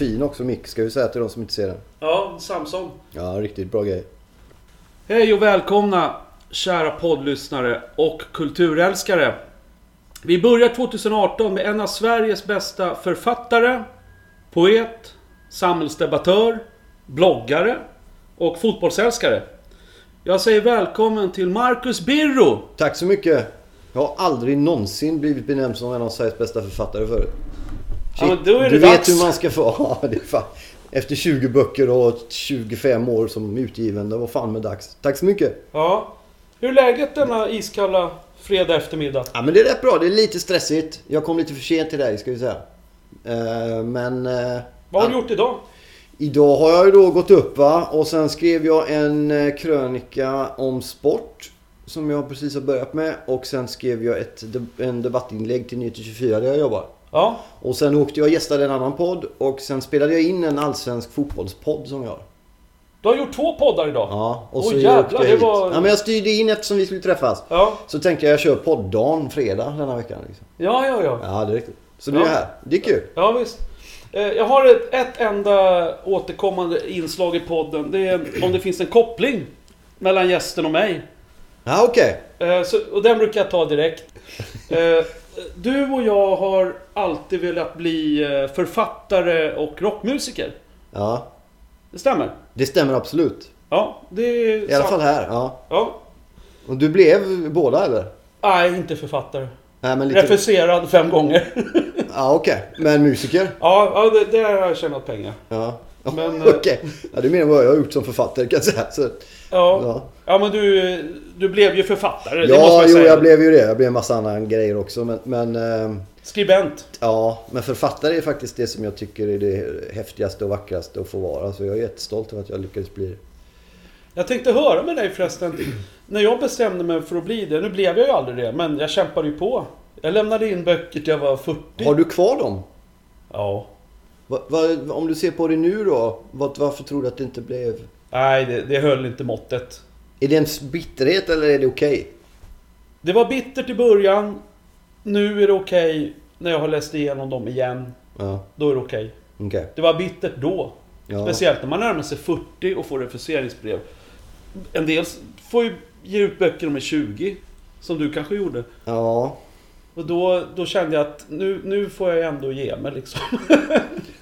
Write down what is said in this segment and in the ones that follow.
fin också mick ska vi säga till de som inte ser den. Ja, Samsung. Ja, riktigt bra grej. Hej och välkomna kära poddlyssnare och kulturälskare. Vi börjar 2018 med en av Sveriges bästa författare, poet, samhällsdebattör, bloggare och fotbollsälskare. Jag säger välkommen till Marcus Birro. Tack så mycket. Jag har aldrig någonsin blivit benämnd som en av Sveriges bästa författare förut. Ja, är det du dags. vet hur man ska få... Ja, det fan. Efter 20 böcker och 25 år som utgiven. Det var fan med dags. Tack så mycket. Ja. Hur är läget denna iskalla fredag eftermiddag? Ja, men det är rätt bra. Det är lite stressigt. Jag kom lite för sent till dig, ska vi säga. Eh, men... eh, Vad har ja. du gjort idag? Idag har jag ju då gått upp va och sen skrev jag en eh, krönika om sport. Som jag precis har börjat med. Och sen skrev jag ett, en debattinlägg till Nyheter 24 där jag jobbar. Ja. Och sen åkte jag och gästade en annan podd. Och sen spelade jag in en allsvensk fotbollspodd som jag har. Du har gjort två poddar idag. Ja, och Åh, så jävlar, åkte jag det hit. var- Ja, men jag styrde in eftersom vi skulle träffas. Ja, Så tänkte jag jag kör poddagen fredag denna veckan. Liksom. ja, ja. ja. Ja, det är riktigt. Så nu är Ja. jag här. Det är kul. Ja, visst. Eh, Jag har ett, ett enda återkommande inslag i podden. Det är om det finns en koppling mellan gästen och mig. Ja, okej. Eh, Så, och den brukar jag ta direkt. Eh, Du och jag har alltid velat bli eh, författare och rockmusiker. Ja, Det stämmer? det stämmer absolut. Ja, det är I alla fall här. Ja. Ja. Och du blev båda eller? Nej, inte författare. Nej, men lite... Refuserad fem gånger. Ja, okej. Men musiker? Ja, ja det, det har jag tjänat pengar. Ja. Men, Okej. Ja, det är mer än vad jag har gjort som författare kan jag säga. Så, Ja, ja, ja men du, du blev ju författare. det måste ja man jo, säga. jag blev ju det. Jag blev en massa andra grejer också. Men, men, ehm, Skribent. ja, men författare är faktiskt det som jag tycker är det häftigaste och vackraste att få vara. Så jag är jättestolt över att jag lyckades bli det. Jag tänkte höra med dig förresten. När jag bestämde mig för att bli det, nu blev jag ju aldrig det, men jag kämpade ju på. Jag lämnade in böcker till jag var 40. Har du kvar dem? Ja. Va, va, om du ser på det nu då, vad, varför tror du att det inte blev... Nej, det, det höll inte måttet. Är det en bitterhet eller är det okej? Det var bittert i början. Nu är det okej när jag har läst igenom dem igen. Ja, Då är det okej. okej. Det var bittert då. Ja. Speciellt när man närmar sig 40 och får refuseringsbrev. En del får ju ge ut böcker när de är 20. Som du kanske gjorde. Ja. Och då, då kände jag att nu, nu får jag ändå ge mig liksom.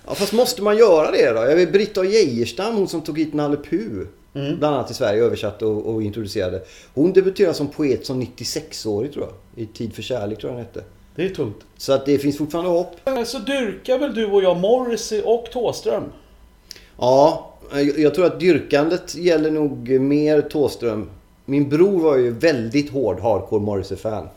ja, fast måste man göra det då? Jag vet Britta Geijerstam, hon som tog hit Nalle Puh. Mm. Bland annat till Sverige, översatte och, och introducerade. Hon debuterade som poet som 96-årig tror jag. I Tid för kärlek tror jag den hette. Det är tungt. Så att det finns fortfarande hopp. Så dyrkar väl du och jag Morrissey och Thåström? Ja, jag, tror att dyrkandet gäller nog mer Thåström. Min bror var ju väldigt hård hardcore Morrissey-fan.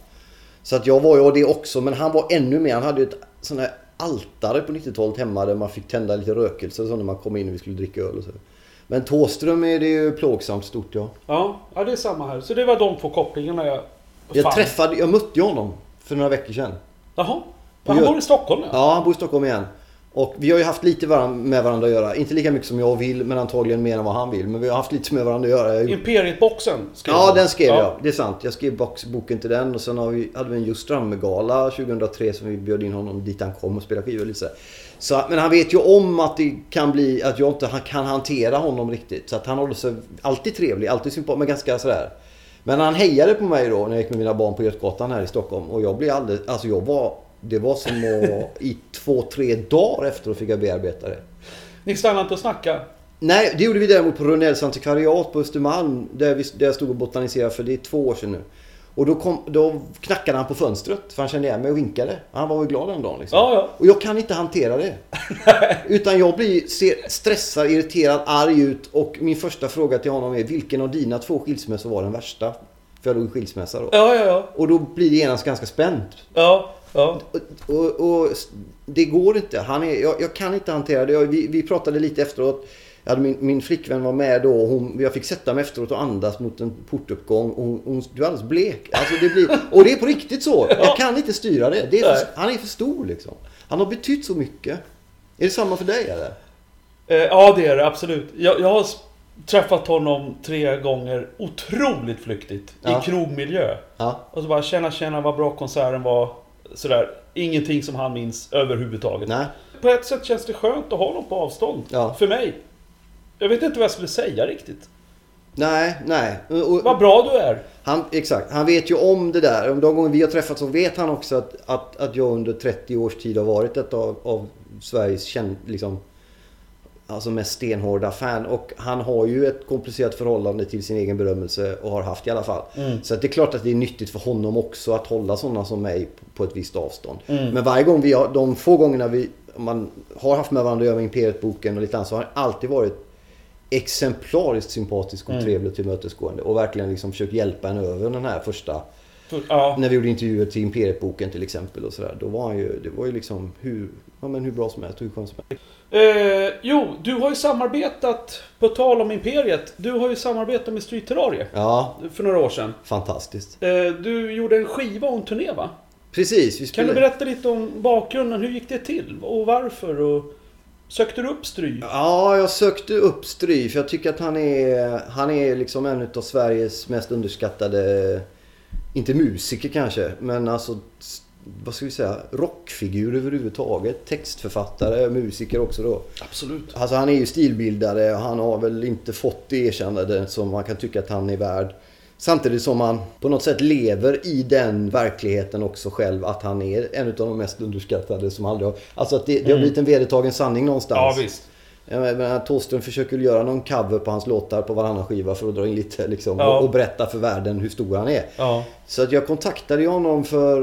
Så att jag var ju det också, men han var ännu mer. Han hade ju ett sånt här altare på 90-talet hemma där man fick tända lite rökelse och så när man kom in och vi skulle dricka öl och så. Men Thåström är det ju plågsamt stort ja. Ja, ja det är samma här. Så det var de två kopplingarna jag Jag fann. träffade, jag mötte ju honom för några veckor sedan. Jaha. Han bor i Stockholm ja. Ja, han bor i Stockholm igen. Och vi har ju haft lite med varandra att göra. Inte lika mycket som jag vill, men antagligen mer än vad han vill. Men vi har haft lite med varandra att göra. Jag Imperiet-boxen skrev Ja, den skrev Ja. jag. Det är sant. Jag skrev box, boken till den och sen har vi, hade vi en Just Strömme-gala 2003 som vi bjöd in honom dit han kom och spelade skivor lite så så, Men han vet ju om att det kan bli att jag inte kan hantera honom riktigt. Så att han håller sig alltid trevlig, alltid sympatisk, men ganska sådär. Men han hejade på mig då när jag gick med mina barn på Götgatan här i Stockholm. Och jag blev alldeles, alltså jag var, det var som att i två, tre dagar efteråt fick jag bearbeta det. Ni stannade inte och snackade? Nej, det gjorde vi däremot på Rönnells antikvariat på Östermalm. Där, vi, där jag stod och botaniserade för det är två år sedan nu. Och då, kom, då knackade han på fönstret för han kände igen mig och vinkade. Han var väl glad den dagen liksom. Ja, ja. Och jag kan inte hantera det. Utan jag blir ser, stressad, irriterad, arg ut. Och min första fråga till honom är vilken av dina två skilsmässor var den värsta? För jag låg i skilsmässa då. Ja, ja, ja. Och då blir det genast ganska spänt. Ja, ja. Och, och, och det går inte. Han är, jag, jag kan inte hantera det. Jag, vi, vi pratade lite efteråt. Hade min, min flickvän var med då. och Hon, jag fick sätta mig efteråt och andas mot en portuppgång. Och hon, hon, du är alldeles blek. Alltså det blir, och det är på riktigt så. Jag kan inte styra det. det är för, han är för stor liksom. Han har betytt så mycket. Är det samma för dig eller? Eh, ja, det är det absolut. Jag, jag har träffat honom tre gånger otroligt flyktigt. Ja. I krogmiljö. Ja. Och så bara tjena, tjena vad bra konserten var. Sådär. Ingenting som han minns överhuvudtaget. Nej. på ett sätt känns det skönt att ha någon på avstånd. Ja. För mig. Jag vet inte vad jag skulle säga riktigt. Nej, nej. Och, Vad bra du är. han, exakt, han vet ju om det där. De gånger vi har träffats så vet han också att, att, att jag under 30 års tid har varit ett av, av Sveriges känd, liksom, alltså mest stenhårda fan. Och han har ju ett komplicerat förhållande till sin egen berömmelse och har haft i alla fall. Så att det är klart att det är nyttigt för honom också att hålla sådana som mig på ett visst avstånd. Men varje gång vi har, de få gångerna vi man har haft med varandra att göra med Imperiet-boken och lite annat så har han alltid varit exemplariskt sympatisk och trevlig och tillmötesgående. Och verkligen liksom försökt hjälpa en över den här första... Ja. När vi gjorde intervjuer till Imperiet-boken till exempel och sådär. Då var han ju, det var ju liksom hur, ja, men hur bra som helst hur skön som helst. Eh, jo, du har ju samarbetat, på tal om Imperiet, du har ju samarbetat med Street Terrarie Ja, för några år sedan. fantastiskt. Eh, du gjorde en skiva och en turné va? Precis, Kan du berätta lite om bakgrunden? Hur gick det till? Och varför? Och sökte du upp Stry? Ja, jag sökte upp Stry för jag tycker att han är, han är liksom en av Sveriges mest underskattade, inte musiker kanske, men alltså vad ska vi säga, rockfigur överhuvudtaget. Textförfattare, musiker också då. Absolut. Alltså han är ju stilbildare och han har väl inte fått det erkännande som man kan tycka att han är värd. Samtidigt som han på något sätt lever i den verkligheten också själv att han är en av de mest underskattade som aldrig har... Alltså att det, det har blivit en vedertagen sanning någonstans. Ja, visst. Jag menar, Thåström försöker göra någon cover på hans låtar på varannan skiva för att dra in lite liksom, Ja. och, och berätta för världen hur stor han är. Ja. Så att jag kontaktade honom för,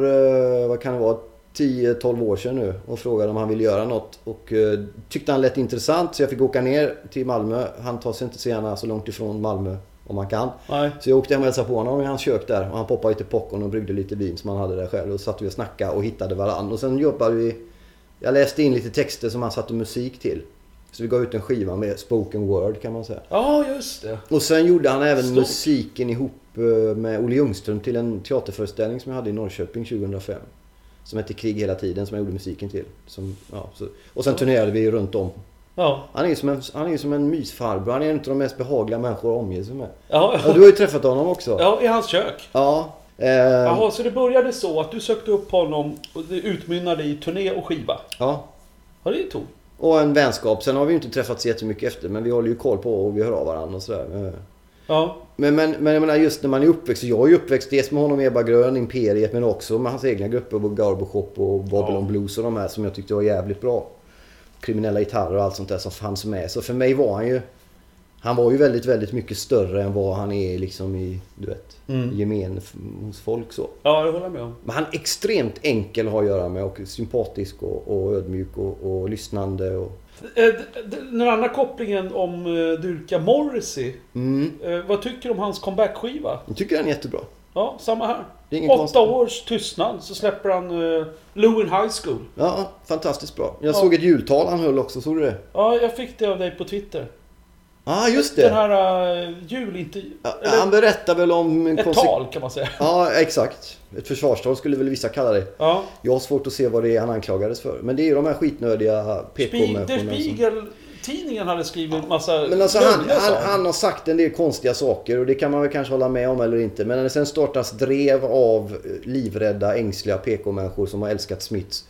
eh, vad kan det vara, 10-12 år sedan nu och frågade om han ville göra något. Och eh, tyckte han lät intressant så jag fick åka ner till Malmö. Han tar sig inte så gärna så långt ifrån Malmö om han kan. Nej. Så jag åkte hem och hälsade på honom i hans kök där. Och han poppade lite popcorn och bryggde lite vin som han hade där själv. Och satt vi och snackade och hittade varann. Och sen jobbade vi... Jag läste in lite texter som han satte musik till. Så vi gav ut en skiva med spoken word kan man säga. Ja, just det. Och sen gjorde han även Stort. musiken ihop eh, med Olle Ljungström till en teaterföreställning som jag hade i Norrköping 2005. Som hette Krig hela tiden, som jag gjorde musiken till. Som, ja, så, och sen turnerade vi runt om. Ja. Han är ju som en, han är ju som en mysfarbror. Han är en av de mest behagliga människor att omge sig med. Ja, Ja, du har ju träffat honom också. ja, i hans kök. Ja. Eh, Jaha, så det började så att du sökte upp honom och det utmynnade i turné och skiva? ja. Ja, det tog. Och en vänskap. Sen har vi ju inte träffats jättemycket efter. Men vi håller ju koll på och vi hör av varandra och sådär. Eh, Ja. Men, men, men jag menar just när man är uppväxt. Jag är ju uppväxt dels med honom, Ebba Grön, Imperiet. Men också med hans egna grupper. Garbo Shop och Babylon Ja. Blues och de här som jag tyckte var jävligt bra. Kriminella gitarrer och allt sånt där som fanns med. Så för mig var han ju... Han var ju väldigt, väldigt mycket större än vad han är liksom i, du vet, Mm. gemen hos folk så. Ja, det håller jag med om. Men han är extremt enkel att ha att göra med och sympatisk och, och ödmjuk och, och lyssnande och... Eh, Den andra kopplingen om eh, Dyrka Morrissey. Mm, Eh, vad tycker du om hans comeback-skiva? jag tycker den är jättebra. Ja, samma här. Åtta konstigt. års tystnad så släpper han uh, Lewin High School. Ja, fantastiskt bra. Jag Ja. såg ett jultal han höll också, såg du det? Ja, jag fick det av dig på Twitter. Ja, ah, just det. Den här uh, julintervjun. Ja, eller han berättar väl om... ett tal kan man säga. Ja, exakt. Ett försvarstal skulle väl vissa kalla det. Ja. Jag har svårt att se vad det är han anklagades för. Men det är ju de här skitnödiga PK-människorna som... Spiegel-tidningen hade skrivit massa Men alltså han, han, han har sagt en del konstiga saker och det kan man väl kanske hålla med om eller inte. Men när det sen startas drev av eh, livrädda, ängsliga PK-människor som har älskat Smiths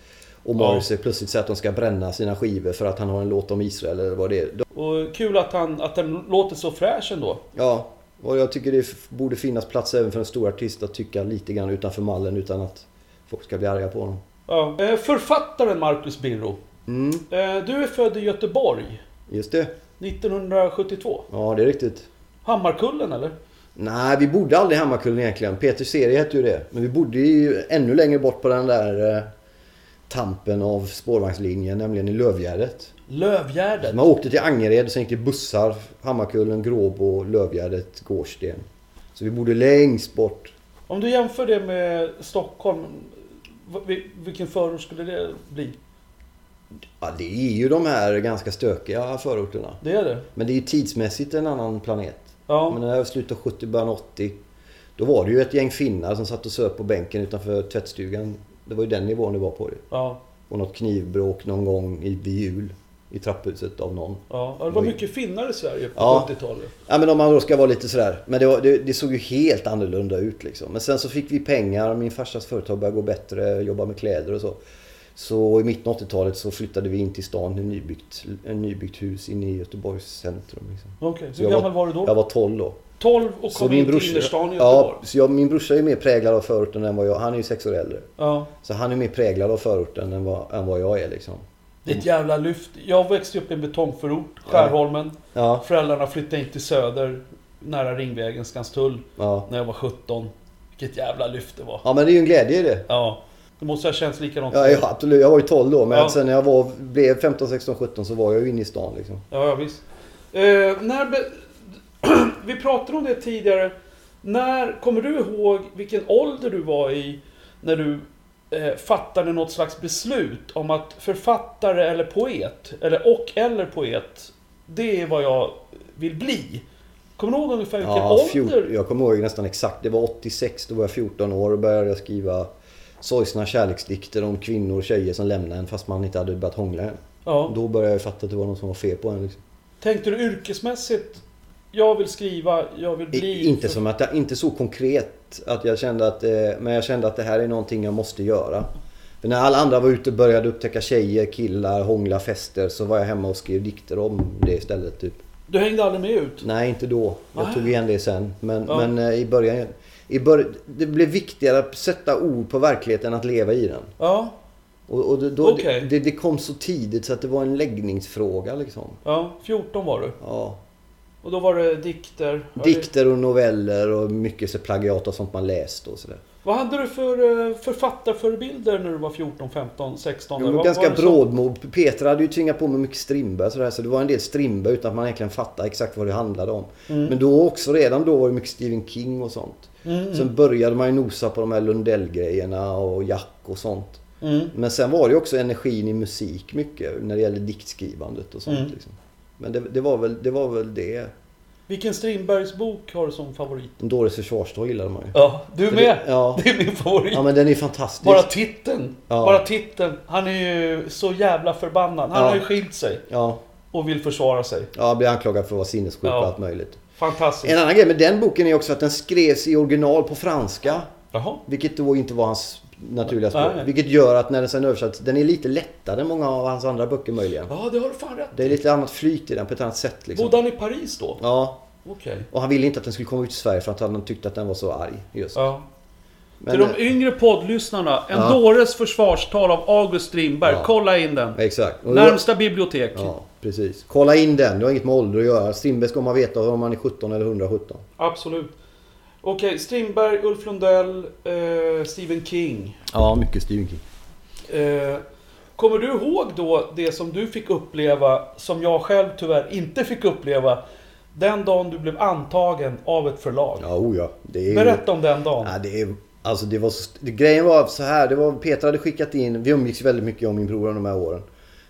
och Morrissey plötsligt säger att de ska bränna sina skivor för att han har en låt om Israel eller vad det är. Och kul att, han, att den låter så fräsch ändå. Ja, och jag tycker det borde finnas plats även för en stor artist att tycka lite grann utanför mallen utan att folk ska bli arga på honom. Ja. Eh, Författaren Marcus Birro. Mm, Eh, Du är född i Göteborg. just det. 1972. Ja, det är riktigt. Hammarkullen eller? Nej, vi bodde aldrig i Hammarkullen egentligen. Peter serie hette ju det. Men vi bodde ju ännu längre bort på den där eh, tampen av spårvagnslinjen, nämligen i Lövgärdet. Lövgärdet. Man åkte till Angered och sen gick det bussar. Hammarkullen, Gråbo, Lövgärdet, Gårdsten. Så vi bodde längst bort. Om du jämför det med Stockholm. Vilken förort skulle det bli? Ja, det är ju de här ganska stökiga förorterna. Det är det? Men det är ju tidsmässigt en annan planet. Ja. Men när jag slutet av 70, början av 80. Då var det ju ett gäng finnar som satt och söp på bänken utanför tvättstugan. Det var ju den nivån det var på det. Ja. Och något knivbråk någon gång i, vid jul. I trapphuset av någon. ja. det var mycket finnar i Sverige på Ja. 70-talet. Ja men om man då ska vara lite sådär. Men det, var, det, det såg ju helt annorlunda ut liksom. Men sen så fick vi pengar. Min farsas företag började gå bättre. Jobba med kläder och så. Så i mitten av 80-talet så flyttade vi in till stan i nybyggt, en nybyggt hus inne i Göteborgs centrum. Liksom. Okej, Så hur gammal var du då? Jag var 12 då. 12 och kom in till innerstan i Ja, Göteborg? så jag, min brorsa är mer präglad av förorten än vad jag Han är ju sex år äldre. Ja. Så han är mer präglad av förorten än vad, än vad jag är liksom. Det är ett jävla lyft. Jag växte upp i en betongförort, Skärholmen. Ja, Föräldrarna flyttade in till Söder, nära Ringvägen, Skanstull, ja. när jag var 17. Vilket jävla lyft det var. ja men det är ju en glädje i det. Ja. Det måste ha känts likadant. Ja, ja, absolut. Jag var ju 12 då, men Ja. sen när jag var, blev 15, 16, 17 så var jag ju inne i stan liksom. Ja, ja visst. Eh, när. Vi pratade om det tidigare. När kommer du ihåg vilken ålder du var i när du eh, fattade något slags beslut om att författare eller poet, eller och eller poet, det är vad jag vill bli? Kommer du ihåg ungefär vilken Ja, ålder? jag kommer ihåg nästan exakt. Det var 86, då var jag 14 år och började skriva sorgsna kärleksdikter om kvinnor och tjejer som lämnade en fast man inte hade börjat hångla än. Ja. Då började jag fatta att det var något som var fel på en. Liksom. Tänkte du yrkesmässigt, jag vill skriva, jag vill bli... Inte, som att jag, inte så konkret att jag kände att, eh, men jag kände att det här är någonting jag måste göra. För när alla andra var ute och började upptäcka tjejer, killar, hångla, fester så var jag hemma och skrev dikter om det istället. Typ. Du hängde aldrig med ut? Nej, inte då. Jag Ah. tog igen det sen. Men, Ja. men eh, i början... I bör, det blev viktigare att sätta ord på verkligheten än att leva i den. Ja, Och, och då, då, Okej. det, det kom så tidigt så att det var en läggningsfråga liksom. ja. 14 var du. Ja. Och då var det dikter. Dikter och noveller och mycket så plagiat och sånt man läst och sådär. Vad hade du för eh, författarförebilder när du var 14, 15, 16? Jag var ganska brådmod. Petra hade ju tvingat på mig mycket Strindberg sådär, så det var en del Strindberg utan att man egentligen fattade exakt vad det handlade om. Mm. Men då också, redan då var det mycket Stephen King och sånt. Mm, Sen började man ju nosa på de här Lundell-grejerna och Jack och sånt. mm. Men sen var det ju också energin i musik mycket när det gällde diktskrivandet och sånt. Mm. Liksom. Men det, det, var väl, det var väl det. Vilken Strindbergs bok har du som favorit? Dåres försvarsdag gillade man ju. Ja, du För med! Det, ja. Det är min favorit. ja, men den är fantastisk. Bara titeln. Ja. Bara titeln. Han är ju så jävla förbannad. Han Ja. har ju skilt sig Ja, och vill försvara sig. ja, blir anklagad för att vara sinnessjuk Ja. och allt möjligt. Fantastiskt. En annan grej med den boken är också att den skrevs i original på franska. Jaha. Vilket då inte var hans naturliga språk. Nej. Vilket gör att när den sen översätts, den är lite lättare än många av hans andra böcker möjligen. Ja, det har du fan rätt Det är lite annat flyt i den på ett annat sätt liksom. Bodde han i Paris då? Ja, Okej. och han ville inte att den skulle komma ut i Sverige för att han tyckte att den var så arg. Just. Ja. Men, Till de yngre poddlyssnarna, En Ja. dåres försvarstal av August Strindberg. Ja. Kolla in den. Exakt. Och Närmsta bibliotek. Ja, precis. Kolla in den. Det har inget med ålder att göra. Strindberg ska man veta om man är 17 eller 117. Absolut. Okej, Strindberg, Ulf Lundell, eh, Stephen King. Ja, mycket Stephen King. Eh, kommer du ihåg då det som du fick uppleva, som jag själv tyvärr inte fick uppleva, den dagen du blev antagen av ett förlag? Ja, oh ja. Det är. Berätta om den dagen. Ja, det är... Alltså det var så... Grejen var så här. Det var... Peter hade skickat in... Vi umgicks väldigt mycket och min bror de här åren.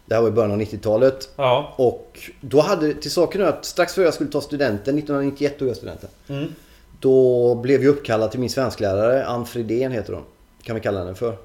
Det här var i början av 90-talet. Ja. Och då hade... Till saken att strax före jag skulle ta studenten, 1991 tog jag studenten. Mm. Då blev jag uppkallad till min svensklärare. Ann Fridén heter hon. Kan vi kalla henne för.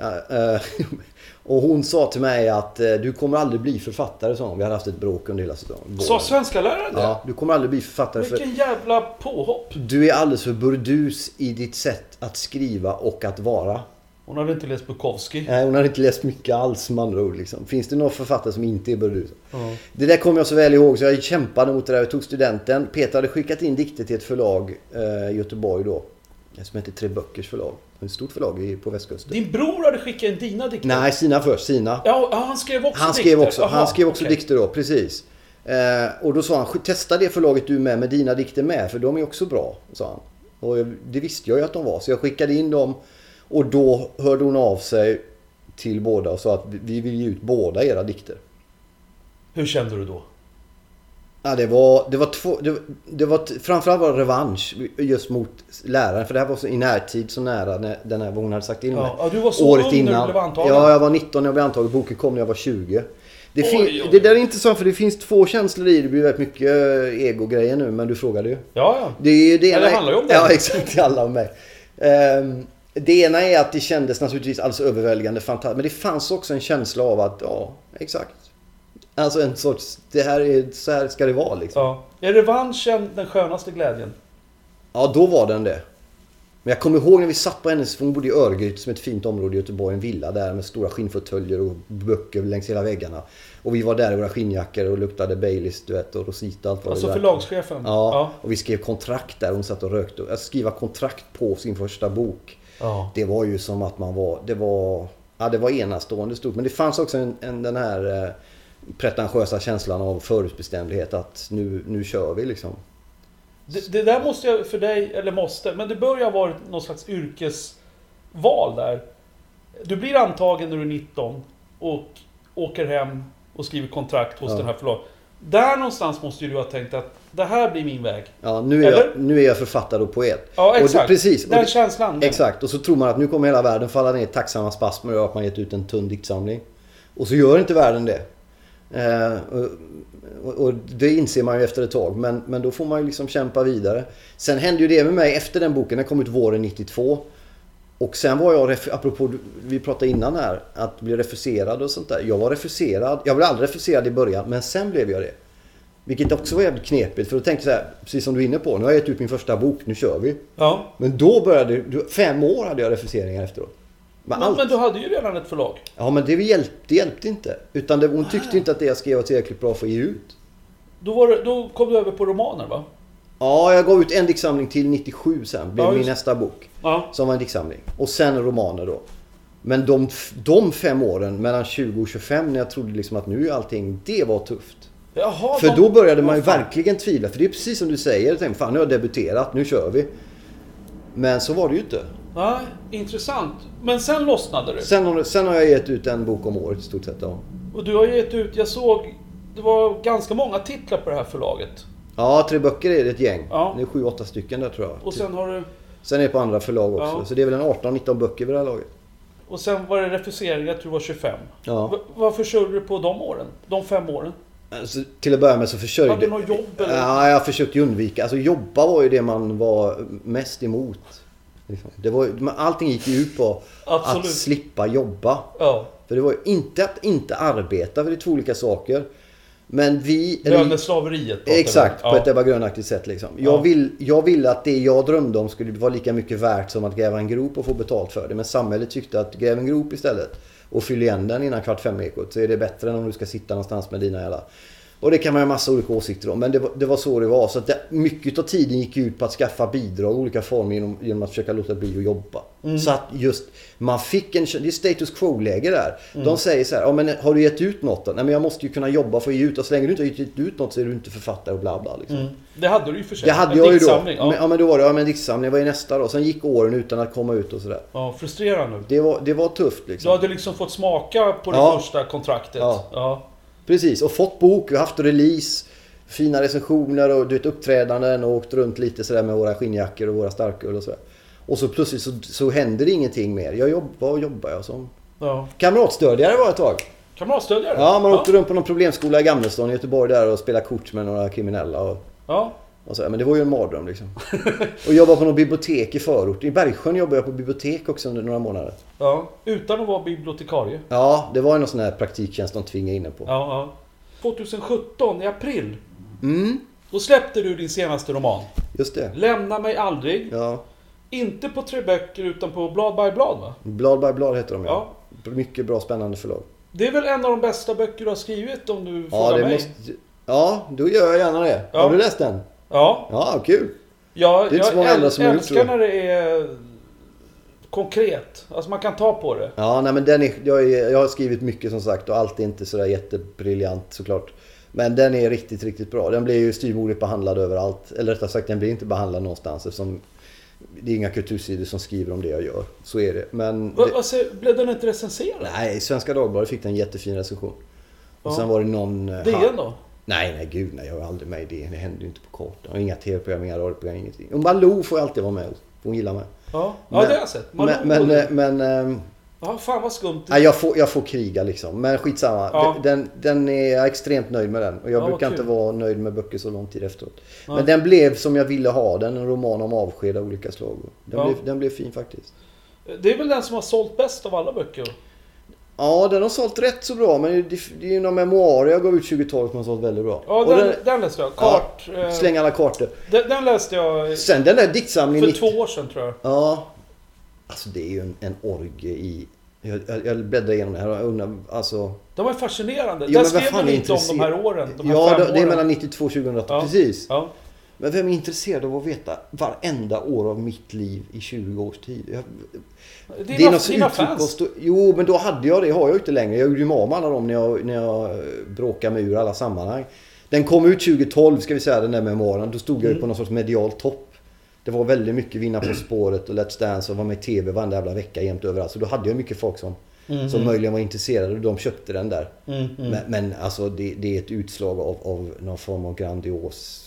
Eh, och hon sa till mig att eh, du kommer aldrig bli författare, sa hon. Vi hade haft ett bråk under hela säsongen. Sa svenska läraren det? Ja, du kommer aldrig bli författare för Vilken jävla påhopp. du är alldeles för burdus i ditt sätt att skriva och att vara. Hon hade inte läst Bukowski. Nej, hon har inte läst mycket alls med andra ord. Liksom. Finns det någon författare som inte är burdus? Ja. Det där kommer jag så väl ihåg så jag kämpade mot det där. Jag tog studenten. Peter hade skickat in dikter till ett förlag eh, i Göteborg då. Som heter Tre Böckers förlag. Ett stort förlag på västkusten. Din bror hade skickat in dina dikter? Nej, sina först. Sina. Ja, han skrev också Han dikter? skrev också, Jaha, han skrev också okej. dikter då, precis. Eh, och då sa han, testa det förlaget du med med dina dikter med, för de är också bra. Sa han. Och det visste jag ju att de var, så jag skickade in dem. Och då hörde hon av sig till båda och sa att vi- vi vill ge ut båda era dikter. Hur kände du då? Ja, det var, det var två, det, det var, framförallt var det revansch just mot läraren. För det här var så i närtid så nära när, den här, vad hon hade sagt in Ja, mig. ja, du var så ung när du blev antagen. Ja, jag var 19 när jag blev antagen. Boken kom när jag var 20. Det, fin- Oj, oj. det där är intressant för det finns två känslor i det. Det blir väldigt mycket eh, ego-grejer nu, men du frågade ju. Ja, ja. Det, är det, Ja, ena handlar ju om det. Ja, exakt. Det handlar om mig. Ehm, det ena är att det kändes naturligtvis alldeles överväldigande fantastiskt. Men det fanns också en känsla av att, ja, exakt. Alltså en sorts, det här är, så här ska det vara liksom. ja. Är revanschen den skönaste glädjen? Ja, då var den det. Men jag kommer ihåg när vi satt på hennes, hon bodde i Örgryte som är ett fint område i Göteborg, en villa där med stora skinnfåtöljer och böcker längs hela väggarna. Och vi var där i våra skinnjackor och luktade Baileys du vet, och Rosita allt vad Alltså förlagschefen? Ja, och vi skrev kontrakt där. Hon satt och rökte. Att skriva kontrakt på sin första bok. Ja. Det var ju som att man var... Det var, ja, det var enastående stort. Men det fanns också en, en, den här eh, pretentiösa känslan av förutbestämdhet. Att nu, nu kör vi liksom. Det, det där måste jag för dig, eller måste, men det bör ju ha varit någon slags yrkesval där. Du blir antagen när du är 19 och åker hem och skriver kontrakt hos Ja. den här förlaget. Där någonstans måste ju du ha tänkt att det här blir min väg. Ja, nu är, jag, nu är jag författare och poet. Ja, Och exakt. precis. Och Den det- känslan. Exakt. Och så tror man att nu kommer hela världen falla ner i tacksamma spasmer över att man gett ut en tunn diktsamling. Och så gör inte världen det. Eh, och, och, och det inser man ju efter ett tag. Men, men då får man ju liksom kämpa vidare. Sen hände ju det med mig efter den boken. Den kom ut våren 92. Och sen var jag, apropå vi pratade innan här, att bli refuserad och sånt där. Jag var refuserad. Jag blev aldrig refuserad i början, men sen blev jag det. Vilket också var jävligt knepigt. För då tänkte jag så här, precis som du är inne på. Nu har jag gett ut min första bok, nu kör vi. Ja. Men då började, fem år hade jag refuseringar efteråt. Men Men, men du hade ju redan ett förlag. Ja men det hjälpte, det hjälpte inte. Utan det, hon tyckte inte att det jag skrev var tillräckligt bra för att ge ut. Då, var då kom du över på romaner va? Ja, jag gav ut en diktsamling till 97 sen. Blev Ja, min nästa bok. Ja. Som var en diktsamling. Och sen romaner då. Men de, de fem åren, mellan 20 och 25, när jag trodde liksom att nu är allting, det var tufft. Jaha, För de- då började man ju fan. verkligen tvivla. För det är precis som du säger. Jag tänkte, fan nu har jag debuterat, nu kör vi. Men så var det ju inte. Nej, intressant. Men sen lossnade det. Sen, har- sen har jag gett ut en bok om året i stort sett. Ja. Och du har gett ut, jag såg, det var ganska många titlar på det här förlaget. Ja, tre böcker är det ett gäng. Ja. Det är sju, åtta stycken där tror jag. Och sen har du, Sen är det på andra förlag också. Ja. Så det är väl en 18-19 böcker vid det här laget. och sen var det refusering, jag tror det var 25. Ja. Va- Varför körde du på de åren? De fem åren? Alltså, till att börja med så försörjde... Hade du något jobb eller? Ja, jag försökte undvika. Alltså jobba var ju det man var mest emot. Liksom. Det var, allting gick ju ut på att slippa jobba. Ja. För det var ju inte att inte arbeta, för det är två olika saker. Men vi... Löneslaveriet. Exakt, på ja. ett Ebba Grön-aktigt sätt liksom. Jag, Ja. vill, jag ville att det jag drömde om skulle vara lika mycket värt som att gräva en grop och få betalt för det. Men samhället tyckte att gräv en grop istället och fyll igen den innan kvart fem-ekot så är det bättre än om du ska sitta någonstans med dina jävla... Och det kan man ha massa olika åsikter om. Men det var, det var så det var. Så att det, mycket av tiden gick ut på att skaffa bidrag i olika former genom, genom att försöka låta bli att jobba. Mm. Så att just man fick en... Det är status quo-läge där. Mm. De säger så här, ja, men har du gett ut något då? Nej men jag måste ju kunna jobba för att ge ut. Och så länge du inte har gett ut något så är du inte författare och bla bla. Liksom. Mm. Det hade du ju för sig. Det hade jag ju då. diktsamling, Men, Ja. ja men då var det, ja men diktsamling, vad är nästa då? Sen gick åren utan att komma ut och sådär. ja, frustrerande. Det var, det var tufft Du liksom. hade liksom fått smaka på det Ja. första kontraktet. Ja. ja. Precis, och fått bok, vi har haft release, fina recensioner och du vet, uppträdanden och åkt runt lite sådär med våra skinnjackor och våra starköl och sådär. Och så plötsligt så, så händer det ingenting mer. Jag jobb, vad jobbar jag som? ja. Kamratstödjare var ett tag. Kamratstödjare? Ja, man åkte runt på någon problemskola i Gamlestan i Göteborg där och spelade kort med några kriminella. Och, Ja. Och så, men det var ju en mardröm liksom. och jag var på något bibliotek i förort. I Bergsjön jobbade jag på bibliotek också under några månader. ja. Utan att vara bibliotekarie. Ja, det var ju någon sån här praktiktjänst de tvingade in på. Ja, ja. 2017 i april. Mm, Då släppte du din senaste roman. just det. Lämna mig aldrig. Ja, Inte på tre böcker utan på blad by blad va? Blad by blad heter de Ja. ja. Mycket bra spännande förlag. Det är väl en av de bästa böcker du har skrivit om du Ja, frågar det mig? måste... Ja, då gör jag gärna det. Ja. Har du läst den? Ja. Ja, kul. ja Det är inte så många jag andra som har gjort älskar så. när det är konkret. Alltså man kan ta på det. Ja, nej men den är, jag, är, jag har skrivit mycket som sagt och allt är inte sådär jättebriljant såklart. Men den är riktigt, riktigt bra. Den blir ju styvmoderligt behandlad överallt. Eller rättare sagt, den blir inte behandlad någonstans eftersom det är inga kultursidor som skriver om det jag gör. Så är det. Men... Va, det, säger- blev den inte recenserad? nej, Svenska Dagbladet fick den en jättefin recension. Och Ja. sen var det någon... eh, DN då? Nej, nej gud nej. Jag var aldrig med i det. Det händer ju inte på kartan. Och inga tv-program, inga radioprogram, ingenting. Och Malou får alltid vara med. Hon gillar mig. Ja, ja Men- det har jag sett. Malou Men, men, eh, men ehm, Ja, fan vad skumt. nej, jag, får, jag får kriga liksom. Men skitsamma. Ja. Den, den är jag är extremt nöjd med den. Och jag Ja, brukar inte vara nöjd med böcker så lång tid efteråt. Nej. Men den blev som jag ville ha den. En roman om avsked av olika slag. Den, Ja. blev, den blev fin faktiskt. Det är väl den som har sålt bäst av alla böcker? Ja, den har sålt rätt så bra. Men det, är ju några memoarer jag gav ut 2012 som har sålt väldigt bra. Ja, Och den, den läste jag. Kart. eh, Släng alla kartor. den, den läste jag Sen den där diktsamlingen... för två år sedan tror jag. Ja. Alltså det är ju en, en orgie i... Jag, jag, jag bläddrar igenom det här och undrar, alltså... De var fascinerande. Jo, Där skrev är lite om de här åren. De här Ja, fem det, det är åren. mellan 92 och 2008. Ja. Precis. Ja. Men vem är intresserad av att veta varenda år av mitt liv i 20 års tid? Jag, Dina, det är något dina fans. Jo, men då hade jag det. har jag inte längre. Jag gjorde ju mig av med alla dem när jag, när jag eh, bråkade mig ur alla sammanhang. Den kom ut 2012 ska vi säga, den där memoaren. Då stod jag Mm. ju på någon sorts medial topp. Det var väldigt mycket Vinna På Spåret och Let's Dance och var med i TV varenda jävla vecka jämt överallt. Så då hade jag mycket folk som, Mhm. som möjligen var intresserade och de köpte den där. Mm, mm. Men, men alltså det, det är ett utslag av, av någon form av grandios,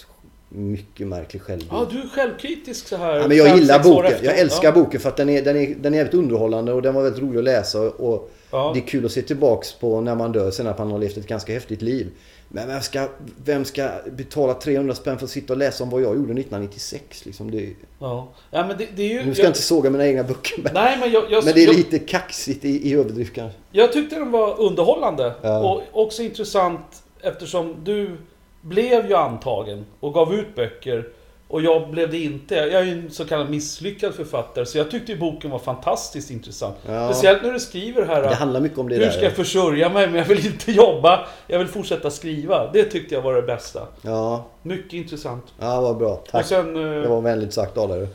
mycket märklig självbild. Ja, du är självkritisk så här. Ja, men jag fem, gillar boken. Jag älskar ja. boken för att den är, den, är, den är jävligt underhållande och den var väldigt rolig att läsa. Och Ja. Det är kul att se tillbaks på när man dör sen att man har levt ett ganska häftigt liv. Men vem ska, vem ska betala 300 spänn för att sitta och läsa om vad jag gjorde 1996? Liksom det, Ja. ja, men det, det är ju... nu ska jag inte såga mina egna böcker. Men, Nej, men jag, jag, men det är jag, lite kaxigt i, i överdrift kanske. jag tyckte den var underhållande. Ja. Och också intressant eftersom du blev ju antagen och gav ut böcker. Och jag blev det inte. Jag är ju en så kallad misslyckad författare. Så jag tyckte ju boken var fantastiskt intressant. Ja. Speciellt när du skriver här. Det handlar mycket om det Hur där. ska jag försörja mig men jag vill inte jobba? Jag vill fortsätta skriva. Det tyckte jag var det bästa. Ja, Mycket intressant. ja vad bra. Tack. Sen... eh, Det var vänligt sagt av dig.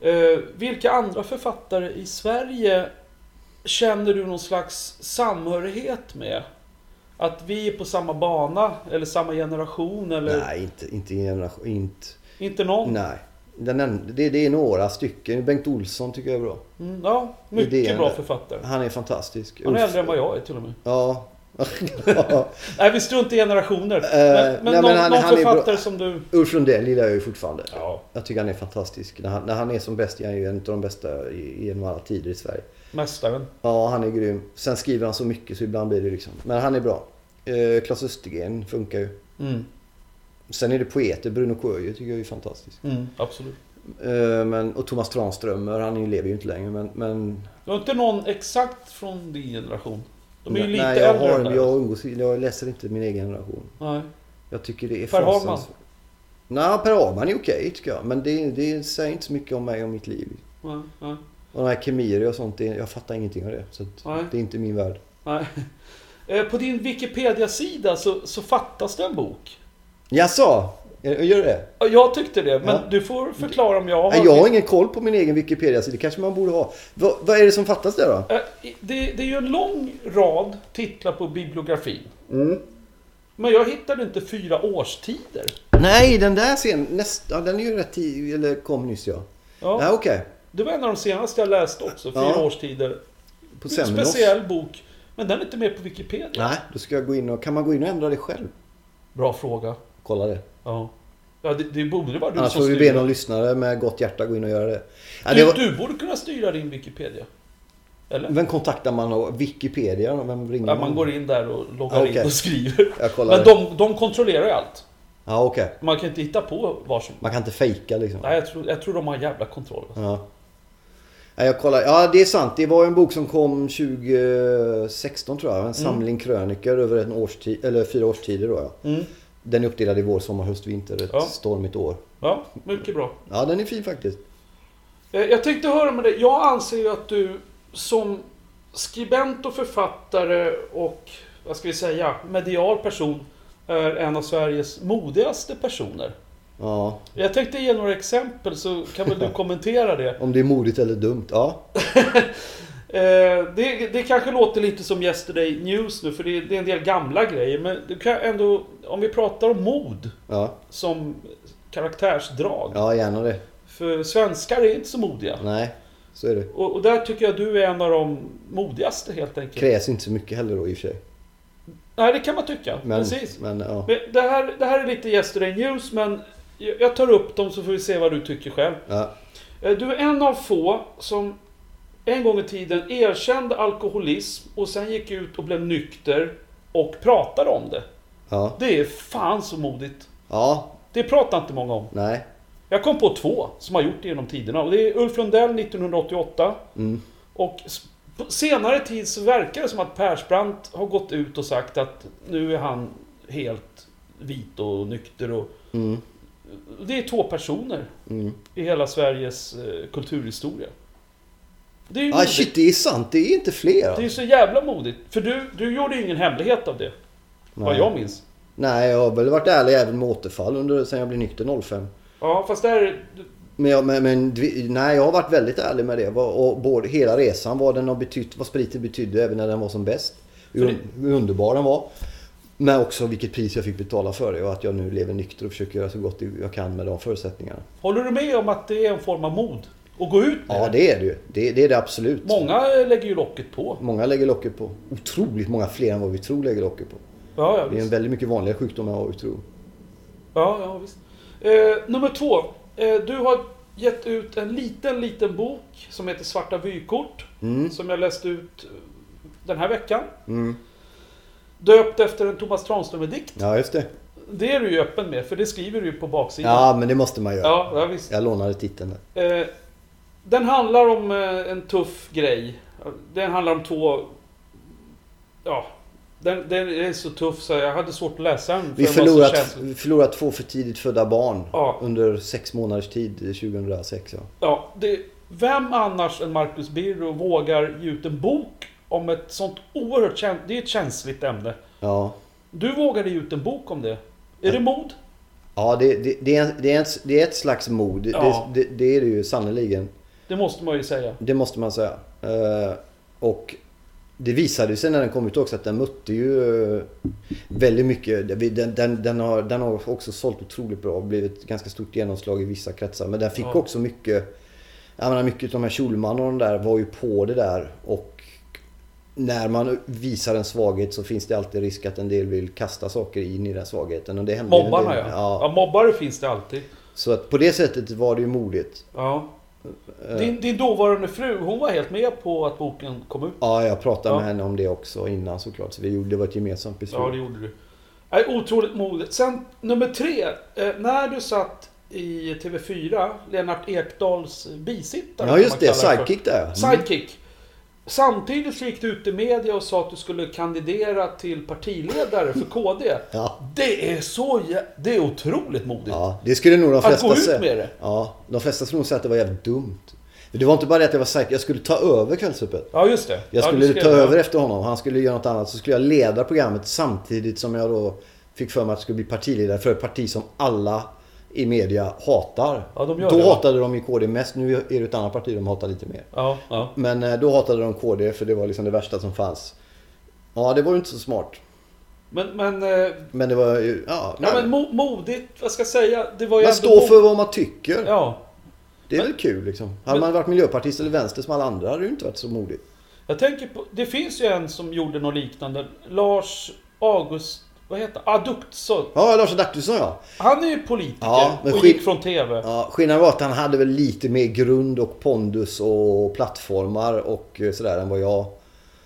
Eh, vilka andra författare i Sverige känner du någon slags samhörighet med? Att vi är på samma bana eller samma generation eller Nej, inte, inte generation. Inte, inte någon? nej. Den, en- det, det är några stycken. Bengt Olsson tycker jag är bra. Mm, ja, mycket Idén bra författare. Han är fantastisk. Han är äldre än vad jag är till och med. Ja. Nej, vi struntar i generationer. men nej, men men någon, han- någon han är författare som du... Ulf Lundell gillar jag ju fortfarande. Ja, Jag tycker han är fantastisk. När han, när han är som bäst är han ju en av de bästa genom alla tider i Sverige. Mästaren. Ja, han är grym. Sen skriver han så mycket så ibland blir det liksom. Men han är bra. Eh, Klas Östergren funkar ju. Mm, Sen är det poeter. Bruno Coelho tycker jag är fantastisk. mm, absolut. Eh, men, och Thomas Tranströmer, han lever ju inte längre men... men Du har inte någon exakt från din generation? De är ju lite nej, jag, äldre har, jag, umgås, jag läser inte min egen generation. Nej. Jag tycker det är Per Hagman? Nej, Per Hagman är okej tycker jag. Men det, det säger inte så mycket om mig och mitt liv. Nej, nej, Och de här kemier och sånt, det, jag fattar ingenting av det. Så det är inte min värld. nej. Eh, På din Wikipedia-sida så, så fattas det en bok. Jaså? Gör gör det? Ja, Jag tyckte det, men Ja. du får förklara om jag har... Jag har ingen koll på min egen Wikipedia, så det kanske man borde ha. Vad, vad är det som fattas där då? Eh, Det, det är ju en lång rad titlar på bibliografin. Mm. Men jag hittade inte fyra årstider. Nej, den där sen, nästa, den är ju rätt tidig, eller kom nyss ja. Ja, Ja, okej. Det var en av de senaste jag läste också, fyra Ja. årstider. På En speciell bok. Men den är inte med på Wikipedia. Nej, då ska jag gå in och, kan man gå in och ändra det själv? Bra fråga. Kolla det. Ja. Ja, det, det borde vara du Annars som får vi be någon lyssnare med gott hjärta gå in och göra det. Ja, det Du, var, du borde kunna styra din Wikipedia. Eller? vem kontaktar man? och- Wikipedia? då? Vem ringer Ja, man går in där och loggar Ja, in okej. och skriver. Men det. de, de kontrollerar ju allt. Ja, okej. Man kan inte hitta på var som... Man kan inte fejka liksom. Nej, jag tror, jag tror de har jävla kontroll. Ja. Ja, jag kollar. Ja, det är sant. Det var en bok som kom 2016 tror jag. En samling krönikor över en årstid, eller fyra årstider då ja. Mm. Den är uppdelad i vår, sommar, höst, vinter. Ett Ja. stormigt år. Ja, mycket bra. Ja, den är fin faktiskt. Eh, Jag tänkte höra med dig. Jag anser ju att du som skribent och författare och, vad ska vi säga, medial person är en av Sveriges modigaste personer. Ja, Jag tänkte ge några exempel så kan väl du kommentera det. om det är modigt eller dumt. Ja. Eh, det, det kanske låter lite som Yesterday News nu, för det, det är en del gamla grejer. Men du kan ändå, om vi pratar om mod Ja, som karaktärsdrag. ja gärna det. För svenskar är inte så modiga. Nej, så är det. Och, och där tycker jag du är en av de modigaste helt enkelt. Krävs inte så mycket heller då i och för sig. Nej, det kan man tycka. Men, Precis. men ja. Men det, här, det här är lite Yesterday News, men jag tar upp dem så får vi se vad du tycker själv. ja. Eh, Du är en av få som en gång i tiden erkände alkoholism och sen gick ut och blev nykter och pratade om det. Ja. Det är fan så modigt. Ja, Det pratar inte många om. nej. Jag kom på två som har gjort det genom tiderna. Och det är Ulf Lundell 1988 Mm. och På senare tid så verkar det som att Persbrandt har gått ut och sagt att nu är han helt vit och nykter och... Mm. Det är två personer Mm. i hela Sveriges eh, kulturhistoria. Det är Ah, modigt. shit, det är sant. Det är inte fler. Det är så jävla modigt. För du, du gjorde ju ingen hemlighet av det. Vad Nej. jag minns. Nej, jag har väl varit ärlig även med återfall under, sen jag blev nykter 05. Ja, fast där... Men, jag, men, men nej, jag har varit väldigt ärlig med det. Vad- Och både hela resan, vad den har betytt, vad spriten betydde även när den var som bäst. Hur, För hur underbar den var. Men också vilket pris jag fick betala för det och att jag nu lever nykter och försöker göra så gott jag kan med de förutsättningarna. Håller du med om att det är en form av mod? Att gå ut med Ja, det är det ju. Det, det är det absolut. Många lägger ju locket på. Många lägger locket på. Otroligt många fler än vad vi tror lägger locket på. Ja, ja, Det är en väldigt mycket vanligare sjukdom än vad vi tror. Ja, ja, visst. Eh, nummer två. Eh, du har gett ut en liten, liten bok som heter Svarta vykort. Mm. Som jag läste ut eh, den här veckan. Mm. Döpt efter en Thomas Tranströmer-dikt. Ja, just det. Det är du ju öppen med, för det skriver du ju på baksidan. Ja, men det måste man göra. ja, ja visst. Jag lånade titeln där. Eh, den handlar om eh, en tuff grej. Den handlar om två... Ja. Den, den är så tuff så jag hade svårt att läsa den. för Vi förlorat, vi förlorat två för tidigt födda barn Ja. under sex månaders tid 2006. Ja. Ja, det, vem annars än Marcus Birro vågar ge ut en bok om ett sånt oerhört känsligt... Det är ett känsligt ämne. Ja, Du vågade ge ut en bok om det. Är det mod? ja det, det, det, är, det, är ett, det är ett slags mod. Ja. det, det är det ju sannerligen. Det måste man ju säga. Det måste man säga. Eh, och det visade sig när den kom ut också att den mötte ju eh, väldigt mycket. Den, den, den, har, den har också sålt otroligt bra och blivit ett ganska stort genomslag i vissa kretsar. Men den fick Ja. också mycket... Jag menar mycket av de här Schulman och de där var ju på det där. Och när man visar en svaghet så finns det alltid risk att en del vill kasta saker in i den svagheten. Och det Mobbarna del. ja. ja. mobbare finns det alltid. Så att på det sättet var det ju modigt. Ja. Eh, Din, din dåvarande fru, hon var helt med på att boken kom ut. Ja, jag pratade Ja. med henne om det också innan såklart. Så vi gjorde, det var ett gemensamt beslut. Ja, det gjorde du. Nej, otroligt modigt. Sen nummer tre. Eh, när du satt i TV4, Lennart Ekdals bisittare. Ja just det, sidekick där ja. Mm. Sidekick. Samtidigt så gick du ut i media och sa att du skulle kandidera till partiledare för KD. Ja. Det är så. Det är otroligt modigt. ja, det skulle nog de Att flesta gå ut säga. med det. Ja, de flesta skulle nog säga att det var jävligt dumt. Det var inte bara det att jag var sidekick, jag skulle ta över Kvällsöppet. Ja, just det. Jag ja, skulle du ta det. över efter honom, han skulle göra något annat. Så skulle jag leda programmet samtidigt som jag då fick för mig att jag skulle bli partiledare för ett parti som alla i media hatar. Ja, de då det, hatade de ju KD mest, nu är det ett annat parti de hatar lite mer. Ja, ja. Men eh, då hatade de KD för det var liksom det värsta som fanns. Ja, det var ju inte så smart. Men, men... eh, Men det var ju, ja. Ja, men mo- modigt, vad ska jag säga? Det var ju man står för vad man tycker. Ja. Det är Men- väl kul liksom. Hade Men- man varit miljöpartist eller vänster som alla andra hade det ju inte varit så modigt. Jag tänker på... Det finns ju en som gjorde något liknande. Lars August... Vad heter han? Aduktsson. Ja, Lars Adaktusson ja. Han är ju politiker Ja, och gick från TV. ja. Skillnaden var att han hade väl lite mer grund och pondus och plattformar och eh, sådär än vad jag...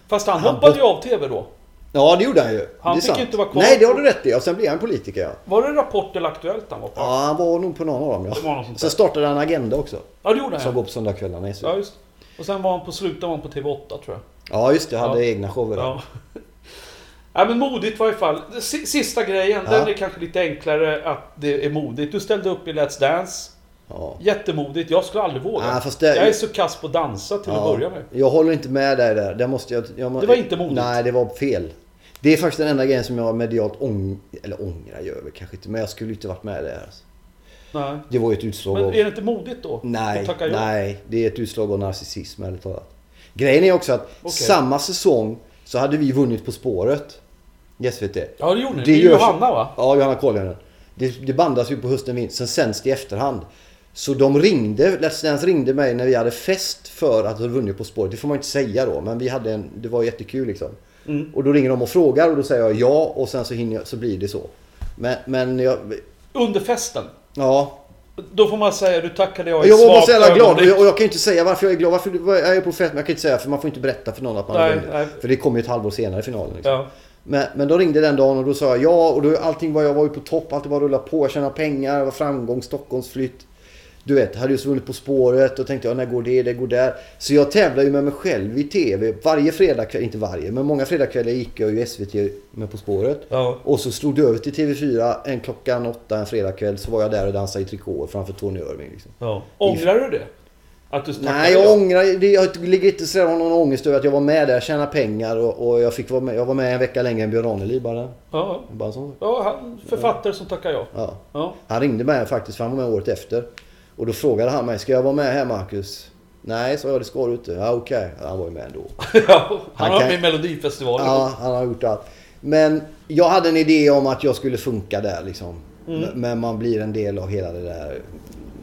Fast han, Han hoppade ju av TV då. Ja, det gjorde han ju. Han fick sant. inte vara kvar Nej, det har du rätt i. Och sen blev han politiker ja. Var det Rapport eller Aktuellt han var på? Ja, han var nog på någon av dem ja. Sen startade han Agenda också. Ja, det gjorde Som han. går på söndagskvällarna i SVT. Ja, just Och sen var han på slutet var han på TV8 tror jag. Ja, just det. Hade Ja. egna shower där. Ja. ja men modigt var i fall. Sista grejen, Ja. den är kanske lite enklare att det är modigt. Du ställde upp i Let's Dance. Ja. Jättemodigt. Jag skulle aldrig våga. Fast det- Jag är så kass på att dansa till att börja med. Jag håller inte med dig där. Det, måste jag, jag, Det var inte modigt. Nej, det var fel. Det är faktiskt den enda grejen som jag medialt ång... Eller ångrar gör jag kanske inte. Men jag skulle inte varit med där. Alltså. Nej. Det var ju ett utslag Men av... är det inte modigt då? Nej, ja? nej. Det är ett utslag av narcissism ärligt talat. Grejen är också att Okej. samma säsong så hade vi vunnit På spåret. I SVT. Ja, det gjorde ni. Det Det är Johanna va? Ja, Johanna Koljonen. Det, det bandas ju på hösten vinter. Sen sänds det i efterhand. Så de ringde, Let's Dance ringde mig när vi hade fest för att ha vunnit På spåret. Det får man inte säga då, men vi hade en, det var jättekul liksom. Mm. Och då ringer de och frågar och då säger jag ja och sen så, hinner jag, så blir det så. Men, men jag, Under festen. ja. Då får man säga du tackade jag i Jag var bara så jävla glad och jag, och jag kan ju inte säga varför jag är glad. Varför jag är på fest, men jag kan inte säga för man får inte berätta för någon att man har vunnit. För det kommer ju ett halvår senare i finalen. Liksom. Ja. Men, men då ringde den dagen och då sa jag ja och då, allting var, jag var ju på topp, allting var rullat på, jag tjänade pengar, det var framgång, Stockholmsflytt. Du vet, hade just vunnit På spåret och tänkte ja, när går det, det går där. Så jag tävlar ju med mig själv i TV. Varje fredagkväll, inte varje, men många fredagkvällar gick jag ju SVT med På spåret. Ja. Och så stod det över till TV4 en klockan åtta en fredagkväll så var jag där och dansade i trikåer framför Tony Irving. Liksom. ja. Ångrar du det? Att du Nej, ja? jag ångrar det. Jag ligger inte sådär någon ångest över att jag var med där, tjäna pengar och, och jag fick vara med. Jag var med en vecka längre än Björn Ranelid bara. Ja, bara en sån sak. ja han, författare som tackar ja. ja. Ja. Han ringde mig faktiskt, för han var med året efter. Och då frågade han mig, ska jag vara med här Marcus? Nej, sa jag, det ska du inte. Ja, okej. Ja, Han var ju med ändå. ja han Han har kan- med i Melodifestivalen. Ja, han har gjort allt. Men jag hade en idé om att jag skulle funka där liksom. Mm. Men man blir en del av hela det där.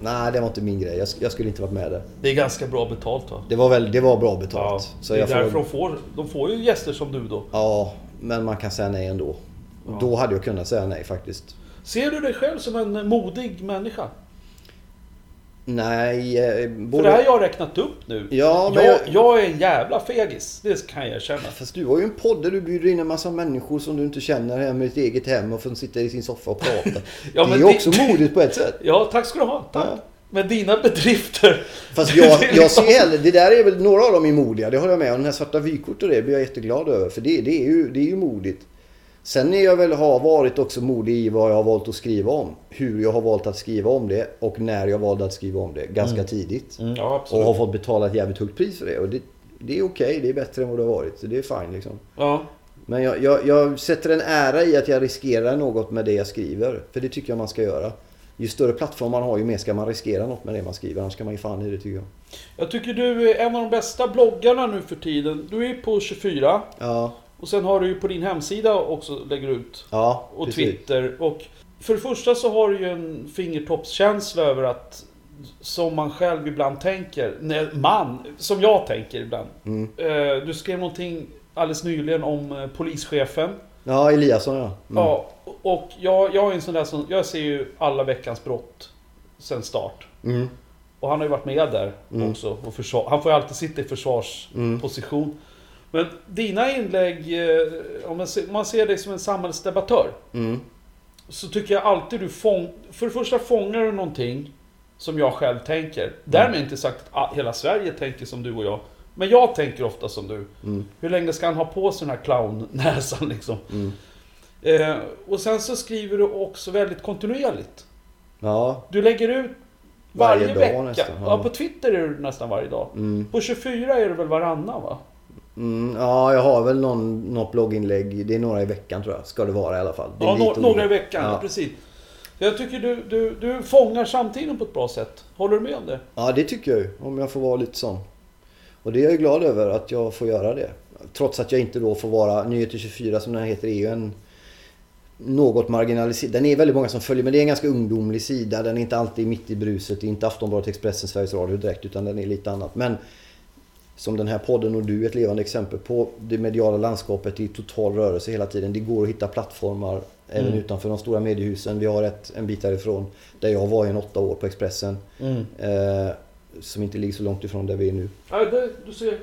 Nej, det var inte min grej. Jag, jag skulle inte varit med där. Det är ganska bra betalt va? Det var, väl, det var bra Ja, betalt. så det är jag får, därför de får, de får ju gäster som du då. Ja, men man kan säga nej ändå. Ja. Då hade jag kunnat säga nej faktiskt. Ser du dig själv som en modig människa? Nej, eh, För det här har jag räknat upp nu. Ja, men jag, jag- jag är en jävla fegis. Det kan jag erkänna. Fast du har ju en podd där du bjuder in en massa människor som du inte känner hem i ditt eget hem och får sitta i sin soffa och prata. Ja, det är det- också modigt på ett sätt. Ja, tack ska du ha. Tack. Ja. Men dina bedrifter. Fast jag, jag liksom- ser hellre, det där är väl några av dem är modiga, det håller jag med om. Den här svarta vykort och det blir jag jätteglad över. För det, det, är, ju, det är ju modigt. Sen är jag väl, har varit också modig i vad jag har valt att skriva om. Hur jag har valt att skriva om det och när jag valde att skriva om det. Ganska tidigt. Ja, Och har fått betala ett jävligt högt pris för det. Och det, det är okej, det är bättre än vad det har varit. Så det är fine liksom. Ja. Men jag, jag, jag sätter en ära i att jag riskerar något med det jag skriver. För det tycker jag man ska göra. Ju större plattform man har, ju mer ska man riskera något med det man skriver. Annars ska man ju fan i det tycker jag. Jag tycker du är en av de bästa bloggarna nu för tiden. Du är på 24. Ja, Och sen har du ju på din hemsida också lägger ut. ja Och precis. Twitter. Och för det första så har du ju en fingertoppskänsla över att som man själv ibland tänker. Nej, man, som jag tänker ibland. Mm. Eh, Du skrev någonting alldeles nyligen om eh, polischefen. Ja, Eliasson ja. Mm. Ja, och jag, jag är en sån där som, jag ser ju alla veckans brott sen start. Mm. Och han har ju varit med där Mm. också. Och försvar, han får ju alltid sitta i försvarsposition. Men dina inlägg, eh, om man ser, man ser dig som en samhällsdebattör. Mm. Så tycker jag alltid du fång, För det första fångar du någonting som jag själv tänker. Därmed inte sagt att hela Sverige tänker som du och jag. Men jag tänker ofta som du. Mm. Hur länge ska han ha på sig den här clownnäsan liksom? Mm. Eh, och sen så skriver du också väldigt kontinuerligt. Ja. Du lägger ut varje, Varje vecka. nästan, ja. ja. på Twitter är du nästan varje dag. Mm. På 24 är du väl varannan va? Mm. Ja, jag har väl någon, något blogginlägg. Det är några i veckan tror jag. Ska det vara i alla fall. Ja, nå- några i veckan. Ja. Precis. Jag tycker du, du, du fångar samtiden på ett bra sätt. Håller du med om det? Ja, det tycker jag ju. Om jag får vara lite sån. Och det är jag glad över att jag får göra det. Trots att jag inte då får vara Nyheter 24 som den heter är ju en något marginaliserad. Den är väldigt många som följer men det är en ganska ungdomlig sida. Den är inte alltid mitt i bruset. Det är inte Aftonbladet, Expressen, Sveriges Radio direkt utan den är lite annat. Men som den här podden och du är ett levande exempel på. Det mediala landskapet är i total rörelse hela tiden. Det går att hitta plattformar även Mm. utanför de stora mediehusen. Vi har ett, en bit därifrån där jag var i en åtta år på Expressen. Eh, som inte ligger så långt ifrån där vi är nu. Ja, det, du ser.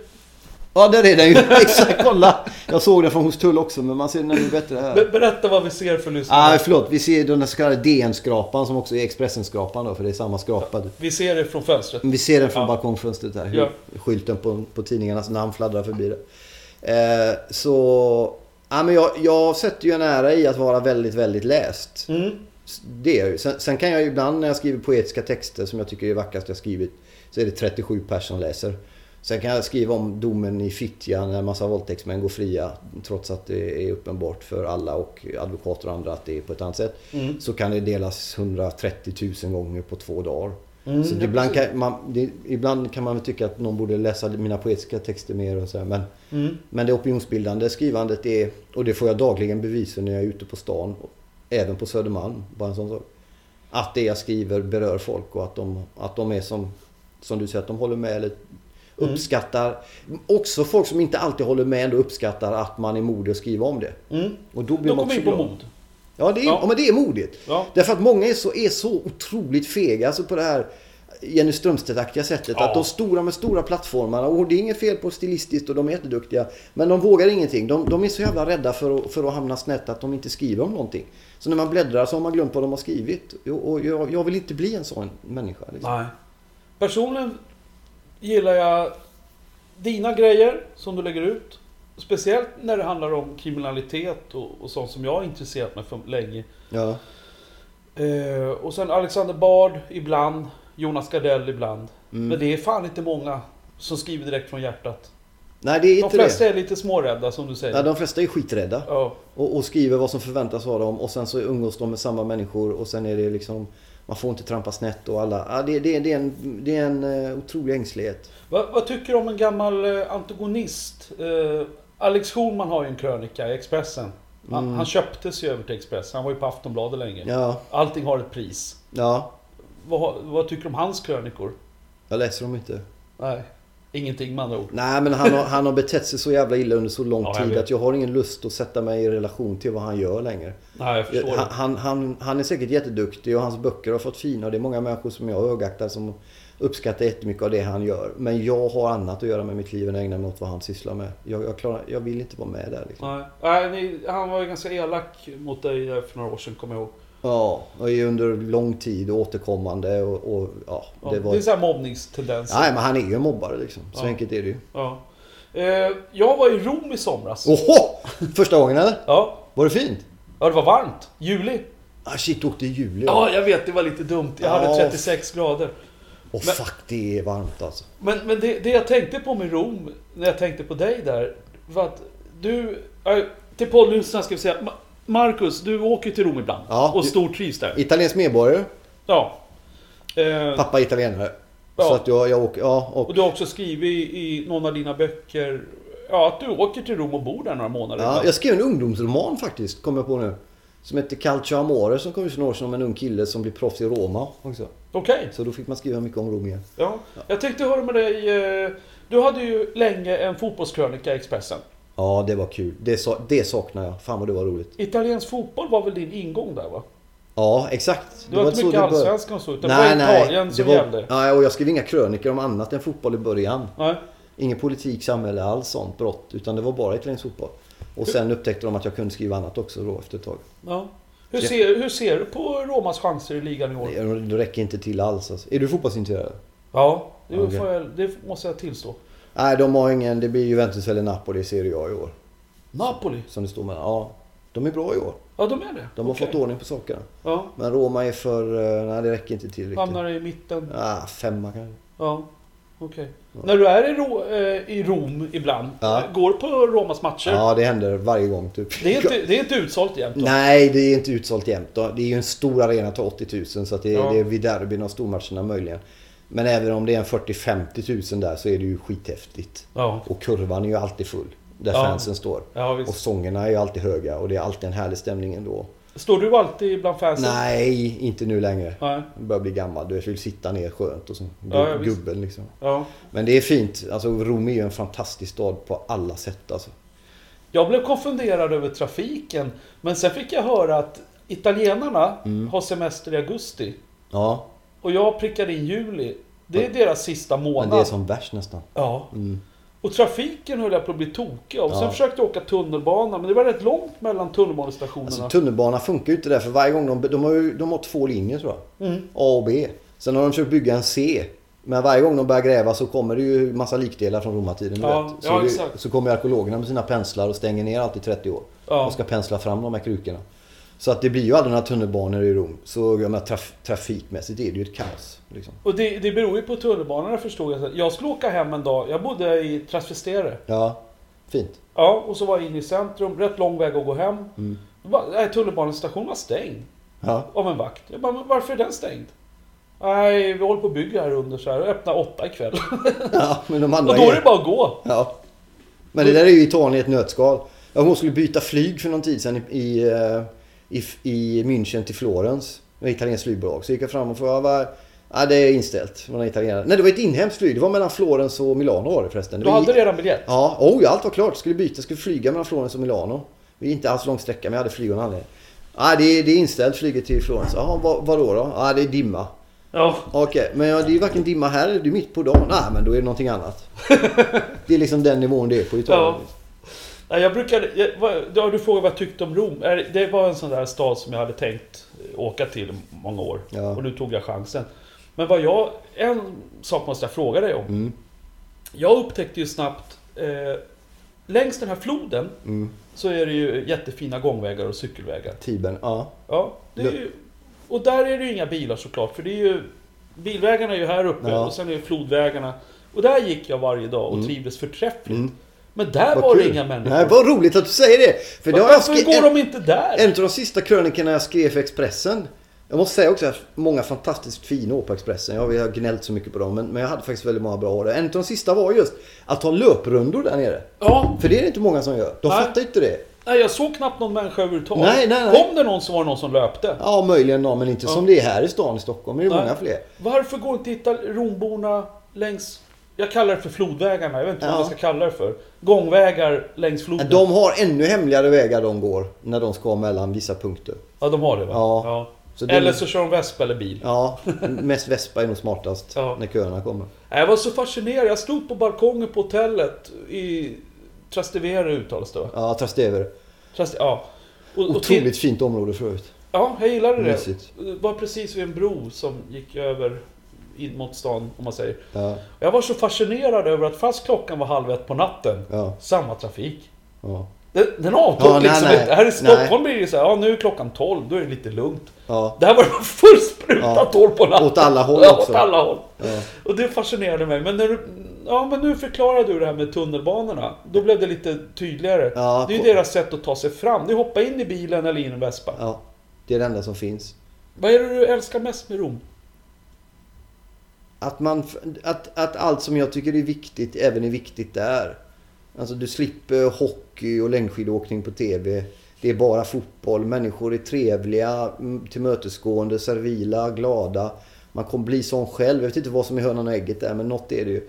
Ja, där är den ju! Exakt, kolla! Jag såg den från Hornstull också, men man ser den ännu bättre här. Be- berätta vad vi ser för lyssnare. Ah, förlåt, vi ser den så kallade DN-skrapan som också är Expressen-skrapan då, för det är samma skrapa. Vi ser det från fönstret. Vi ser den från Ja. balkongfönstret här, Ja. skylten på, på tidningarnas namn fladdrar förbi det. Eh, så... Ja, men jag, jag sätter ju en ära i att vara väldigt, väldigt läst. Mm. Det är ju. Sen, sen kan jag ju ibland när jag skriver poetiska texter som jag tycker är vackrast jag skrivit. Så är det 37 personer som läser. Sen kan jag skriva om domen i Fittja när en massa våldtäktsmän går fria. Trots att det är uppenbart för alla och advokater och andra att det är på ett annat sätt. Mm. Så kan det delas 130 000 gånger på två dagar. Mm, så ibland, kan man, det, ibland kan man väl tycka att någon borde läsa mina poetiska texter mer och så här, men, Mm. men det opinionsbildande skrivandet är, och det får jag dagligen bevis för när jag är ute på stan, även på Södermalm, bara en sån sak. Att det jag skriver berör folk och att de, att de är som, som du säger, att de håller med eller Mm. uppskattar. Också folk som inte alltid håller med ändå uppskattar att man är modig att skriva om det. Mm. Och då blir Då man kommer också in på glad. mod. Ja, det är, Ja. ja. men det är modigt. Ja. Därför att många är så, är så otroligt fega. Alltså på det här Jenny Strömstedt-aktiga sättet. Ja. Att de stora med stora plattformarna, och det är inget fel på stilistiskt och de är jätteduktiga. Men de vågar ingenting. De, de är så jävla rädda för att, för att hamna snett att de inte skriver om någonting. Så när man bläddrar så har man glömt vad de har skrivit. Och och jag, jag vill inte bli en sån människa. Liksom. Nej. Personligen gillar jag dina grejer som du lägger ut. Speciellt när det handlar om kriminalitet och, och sånt som jag har intresserat mig för länge. Ja. Eh, och sen Alexander Bard ibland. Jonas Gardell ibland. Mm. Men det är fan inte många som skriver direkt från hjärtat. Nej, det är De inte flesta det. är lite smårädda som du säger. Nej, de flesta är skiträdda. Ja. Och, och skriver vad som förväntas av dem och sen så umgås de med samma människor och sen är det liksom man får inte trampa snett och alla... Ja, det, det, det är en, det är en eh, otrolig ängslighet. Vad, vad tycker du om en gammal eh, antagonist? Eh, Alex Schulman har ju en krönika i Expressen. Han, Mm. han köptes ju över till Expressen. Han var ju på Aftonbladet länge. Ja, Allting har ett pris. ja. Vad, vad tycker du om hans krönikor? Jag läser dem inte. Nej, ingenting med andra ord. Nej, men han har, han har betett sig så jävla illa under så lång Ja, jag tid vet. att jag har ingen lust att sätta mig i relation till vad han gör längre. Nej, jag förstår. Han, han, han, han är säkert jätteduktig och hans böcker har fått fina det är många människor som jag högaktar som uppskattar jättemycket av det han gör. Men jag har annat att göra med mitt liv än att ägna mig åt vad han sysslar med. Jag, jag, klarar, jag vill inte vara med där liksom. Nej, Nej ni, han var ju ganska elak mot dig för några år sedan, kommer jag ihåg. Ja, och under lång tid återkommande och, och ja, Ja, det var... Det är så här mobbningstendenser. Nej, men han är ju en mobbare liksom. Så Ja. enkelt är det ju. Ja. Eh, jag var i Rom i somras. Oho! Första gången eller? Ja. Var det fint? ja, det var varmt. Juli. Ah shit, du åkte i juli. Ja, jag vet. Det var lite dumt. Jag hade Ja. 36 grader. Åh men- fuck, det är varmt alltså. Men, men det, det jag tänkte på med Rom, när jag tänkte på dig där, var att du... Äh, till poddlyssnarna ska vi säga, Marcus, du åker till Rom ibland. Ja, och stortrivs där. Italiensk medborgare, Ja. Eh, pappa italienare. Ja. Så att jag, jag åker, ja och... och du har också skrivit i, någon av dina böcker, ja, att du åker till Rom och bor där några månader. Ja, jag skrev en ungdomsroman faktiskt, kom jag på nu. Som heter Calcio Amore som kom ut för några år sedan om en ung kille som blir proffs i Roma också. Okej. Så då fick man skriva mycket om Rom igen. Ja. Jag tänkte höra med dig, eh, du hade ju länge en fotbollskrönika i Expressen. Ja, det var kul. Det, det saknar jag. Fan vad det var roligt. Italiensk fotboll var väl din ingång där va? Ja, exakt. Det var inte så mycket det började. allsvenskan och så, utan det var Italien det som var, gällde. Nej, och jag skrev inga krönikor om annat än fotboll i början. Nej. Ingen politik, samhälle, alls sånt brott. Utan det var bara italiensk fotboll. Och sen upptäckte de att jag kunde skriva annat också då efter ett tag. Ja. Hur, ser, hur ser du på Romas chanser i ligan i år? Det, det räcker inte till alls. Alltså. Är du fotbollsintresserad? Ja, det, får jag, det måste jag tillstå. Nej, de har ingen... Det blir Juventus eller Napoli ser jag i år. Napoli? Som det står mellan. Ja, de är bra i år. Ja, de är det? De har Okej. fått ordning på sakerna. Ja, Men Roma är för... eh, Nej, det räcker inte till riktigt. hamnar i mitten. Ah, femma kanske. Ja, okej. När du är i, Ro, eh, i Rom ibland, Ja. eh, går på Romas matcher. Ja, det händer varje gång typ. Det, är inte, det är inte utsålt jämt då? Nej, det är inte utsålt jämt. då. Det är ju en stor arena till 80 000 så att det, är- Ja. det är vid derbyn och stormatcherna möjligen. Men även om det är en 40-50 000 där så är det ju skithäftigt. Ja, Och kurvan är ju alltid full. Där Ja. fansen står. ja Och sångerna är ju alltid höga och det är alltid en härlig stämning ändå. Står du alltid bland fansen? Nej, inte nu längre. Nej. Jag börjar bli gammal. Du vill sitta ner skönt och så. Ja, gubben liksom. Men det är fint. Alltså Rom är ju en fantastisk stad på alla sätt alltså. Jag blev konfunderad över trafiken, men sen fick jag höra att italienarna Mm. har semester i augusti. Ja, Och jag prickade in juli. Det är deras sista men månad. det är som värst nästan. Ja. Mm. Och trafiken höll jag på att bli tokig av. Sen Ja. försökte jag åka tunnelbana, men det var rätt långt mellan tunnelbanestationerna. Alltså tunnelbana funkar ju inte där för varje gång de, de har ju de har två linjer tror jag. Mm. A och B. Sen har de försökt bygga en C. Men varje gång de börjar gräva så kommer det ju massa likdelar från romartiden. Ja. Så, ja, det, så kommer arkeologerna med sina penslar och stänger ner allt i 30 år. Ja. Och ska pensla fram de här krukorna. Så att det blir ju aldrig några tunnelbanor i Rom. Så jag menar, traf, trafikmässigt är det ju ett kaos. Liksom. Och det, det beror ju på tunnelbanorna förstod jag. Jag skulle åka hem en dag. Jag bodde i Trastevere. Ja, fint. Ja, och så var jag inne i centrum. Rätt lång väg att gå hem. Mm. Tunnelbanestationen var stängd. Ja. Av en vakt. Jag bara, varför är den stängd? Nej, vi håller på att bygga här under så här. Och öppnar åtta ikväll. ja, men de andra Och då är det bara att gå. Ja. Men det där är ju Italien i ett nötskal. Jag hon skulle byta flyg för någon tid sedan i, i, eh, i, i München till Florens. Med italienskt flygbolag. Så gick jag fram och frågade. Ja, det är inställt. italienare. Nej, det var ett inhemskt flyg. Det var mellan Florens och Milano var det förresten. Du hade redan biljett? Ja, oh, ja, allt var klart. Skulle byta, skulle flyga mellan Florens och Milano. Det är inte alls lång sträcka, men jag hade flyg anledning. Ja, det, är- det är inställt flyget till Florens. Ja, vad, vadå då? Ja, det är dimma. Ja. Okej, men ja, det är ju varken dimma här eller det är mitt på dagen. Nej, men då är det någonting annat. det är liksom den nivån det är på Italien. Ja. Nej, jag brukade... Jag, ja, du frågade vad jag tyckte om Rom. Det var en sån där stad som jag hade tänkt åka till många år. Ja. Och nu tog jag chansen. Men vad jag... En sak måste jag fråga dig om. Mm. Jag upptäckte ju snabbt... Eh, längs den här floden Mm. så är det ju jättefina gångvägar och cykelvägar. Tibern, ja. Ja, ju, och där är det ju inga bilar såklart, för det är ju... Bilvägarna är ju här uppe Ja. och sen är det flodvägarna. Och där gick jag varje dag och Mm. trivdes förträffligt. Mm. Men där Vad var det inga människor. Nej, vad roligt att du säger det. För har jag Varför skri- går en, de inte där? en av de sista krönikorna jag skrev för Expressen. Jag måste säga också att många fantastiskt fina år på Expressen. Jag har gnällt så mycket på dem. Men, men jag hade faktiskt väldigt många bra år. En av de sista var just att ha löprundor där nere. Ja, För det är det inte många som gör. De Nej. fattar inte det. nej, jag såg knappt någon människa överhuvudtaget. Nej, nej, nej. Kom det någon så var det någon som löpte. Ja, möjligen någon, men inte Ja. som det är här i stan i Stockholm. Det är Nej. många fler. Varför går inte Romborna längs... Jag kallar det för flodvägarna, jag vet inte Ja. vad jag ska kalla det för. Gångvägar längs floden. De har ännu hemligare vägar de går när de ska mellan vissa punkter. Ja, de har det va? Ja. Så det- Eller så kör de vespa eller bil. Ja, mest Vespa är nog smartast Ja. när köerna kommer. Jag var så fascinerad. Jag stod på balkongen på hotellet i Trastevere uttalas det va? Ja, Trastevere. Traste, ja. Och, och till, Otroligt fint område förut. ja, jag gillade det. Mysigt. Det var precis vid en bro som gick över in mot stan, om man säger. Ja, Jag var så fascinerad över att fast klockan var halv ett på natten, ja, samma trafik. ja. Den, den avtog Ja, liksom nej. inte. Här i Stockholm Nej. blir det så här, ja nu är klockan 12, då är det lite lugnt. ja. Var det full spruta Ja. 12 på natten. Åt alla håll ja, också. åt alla håll. ja. Och det fascinerade mig. Men, när du, ja, men nu förklarar du det här med tunnelbanorna. Då blev det lite tydligare. Ja, det är ju på- deras sätt att ta sig fram. Det är hoppa in i bilen eller in i en vespa. ja. Det är det enda som finns. Vad är det du älskar mest med Rom? Att, man, att, att allt som jag tycker är viktigt även är viktigt där. Alltså du slipper hockey och längdskidåkning på TV. Det är bara fotboll. Människor är trevliga, mm, tillmötesgående, servila, glada. Man kommer bli sån själv. Jag vet inte vad som är hönan och ägget där, men något är det ju.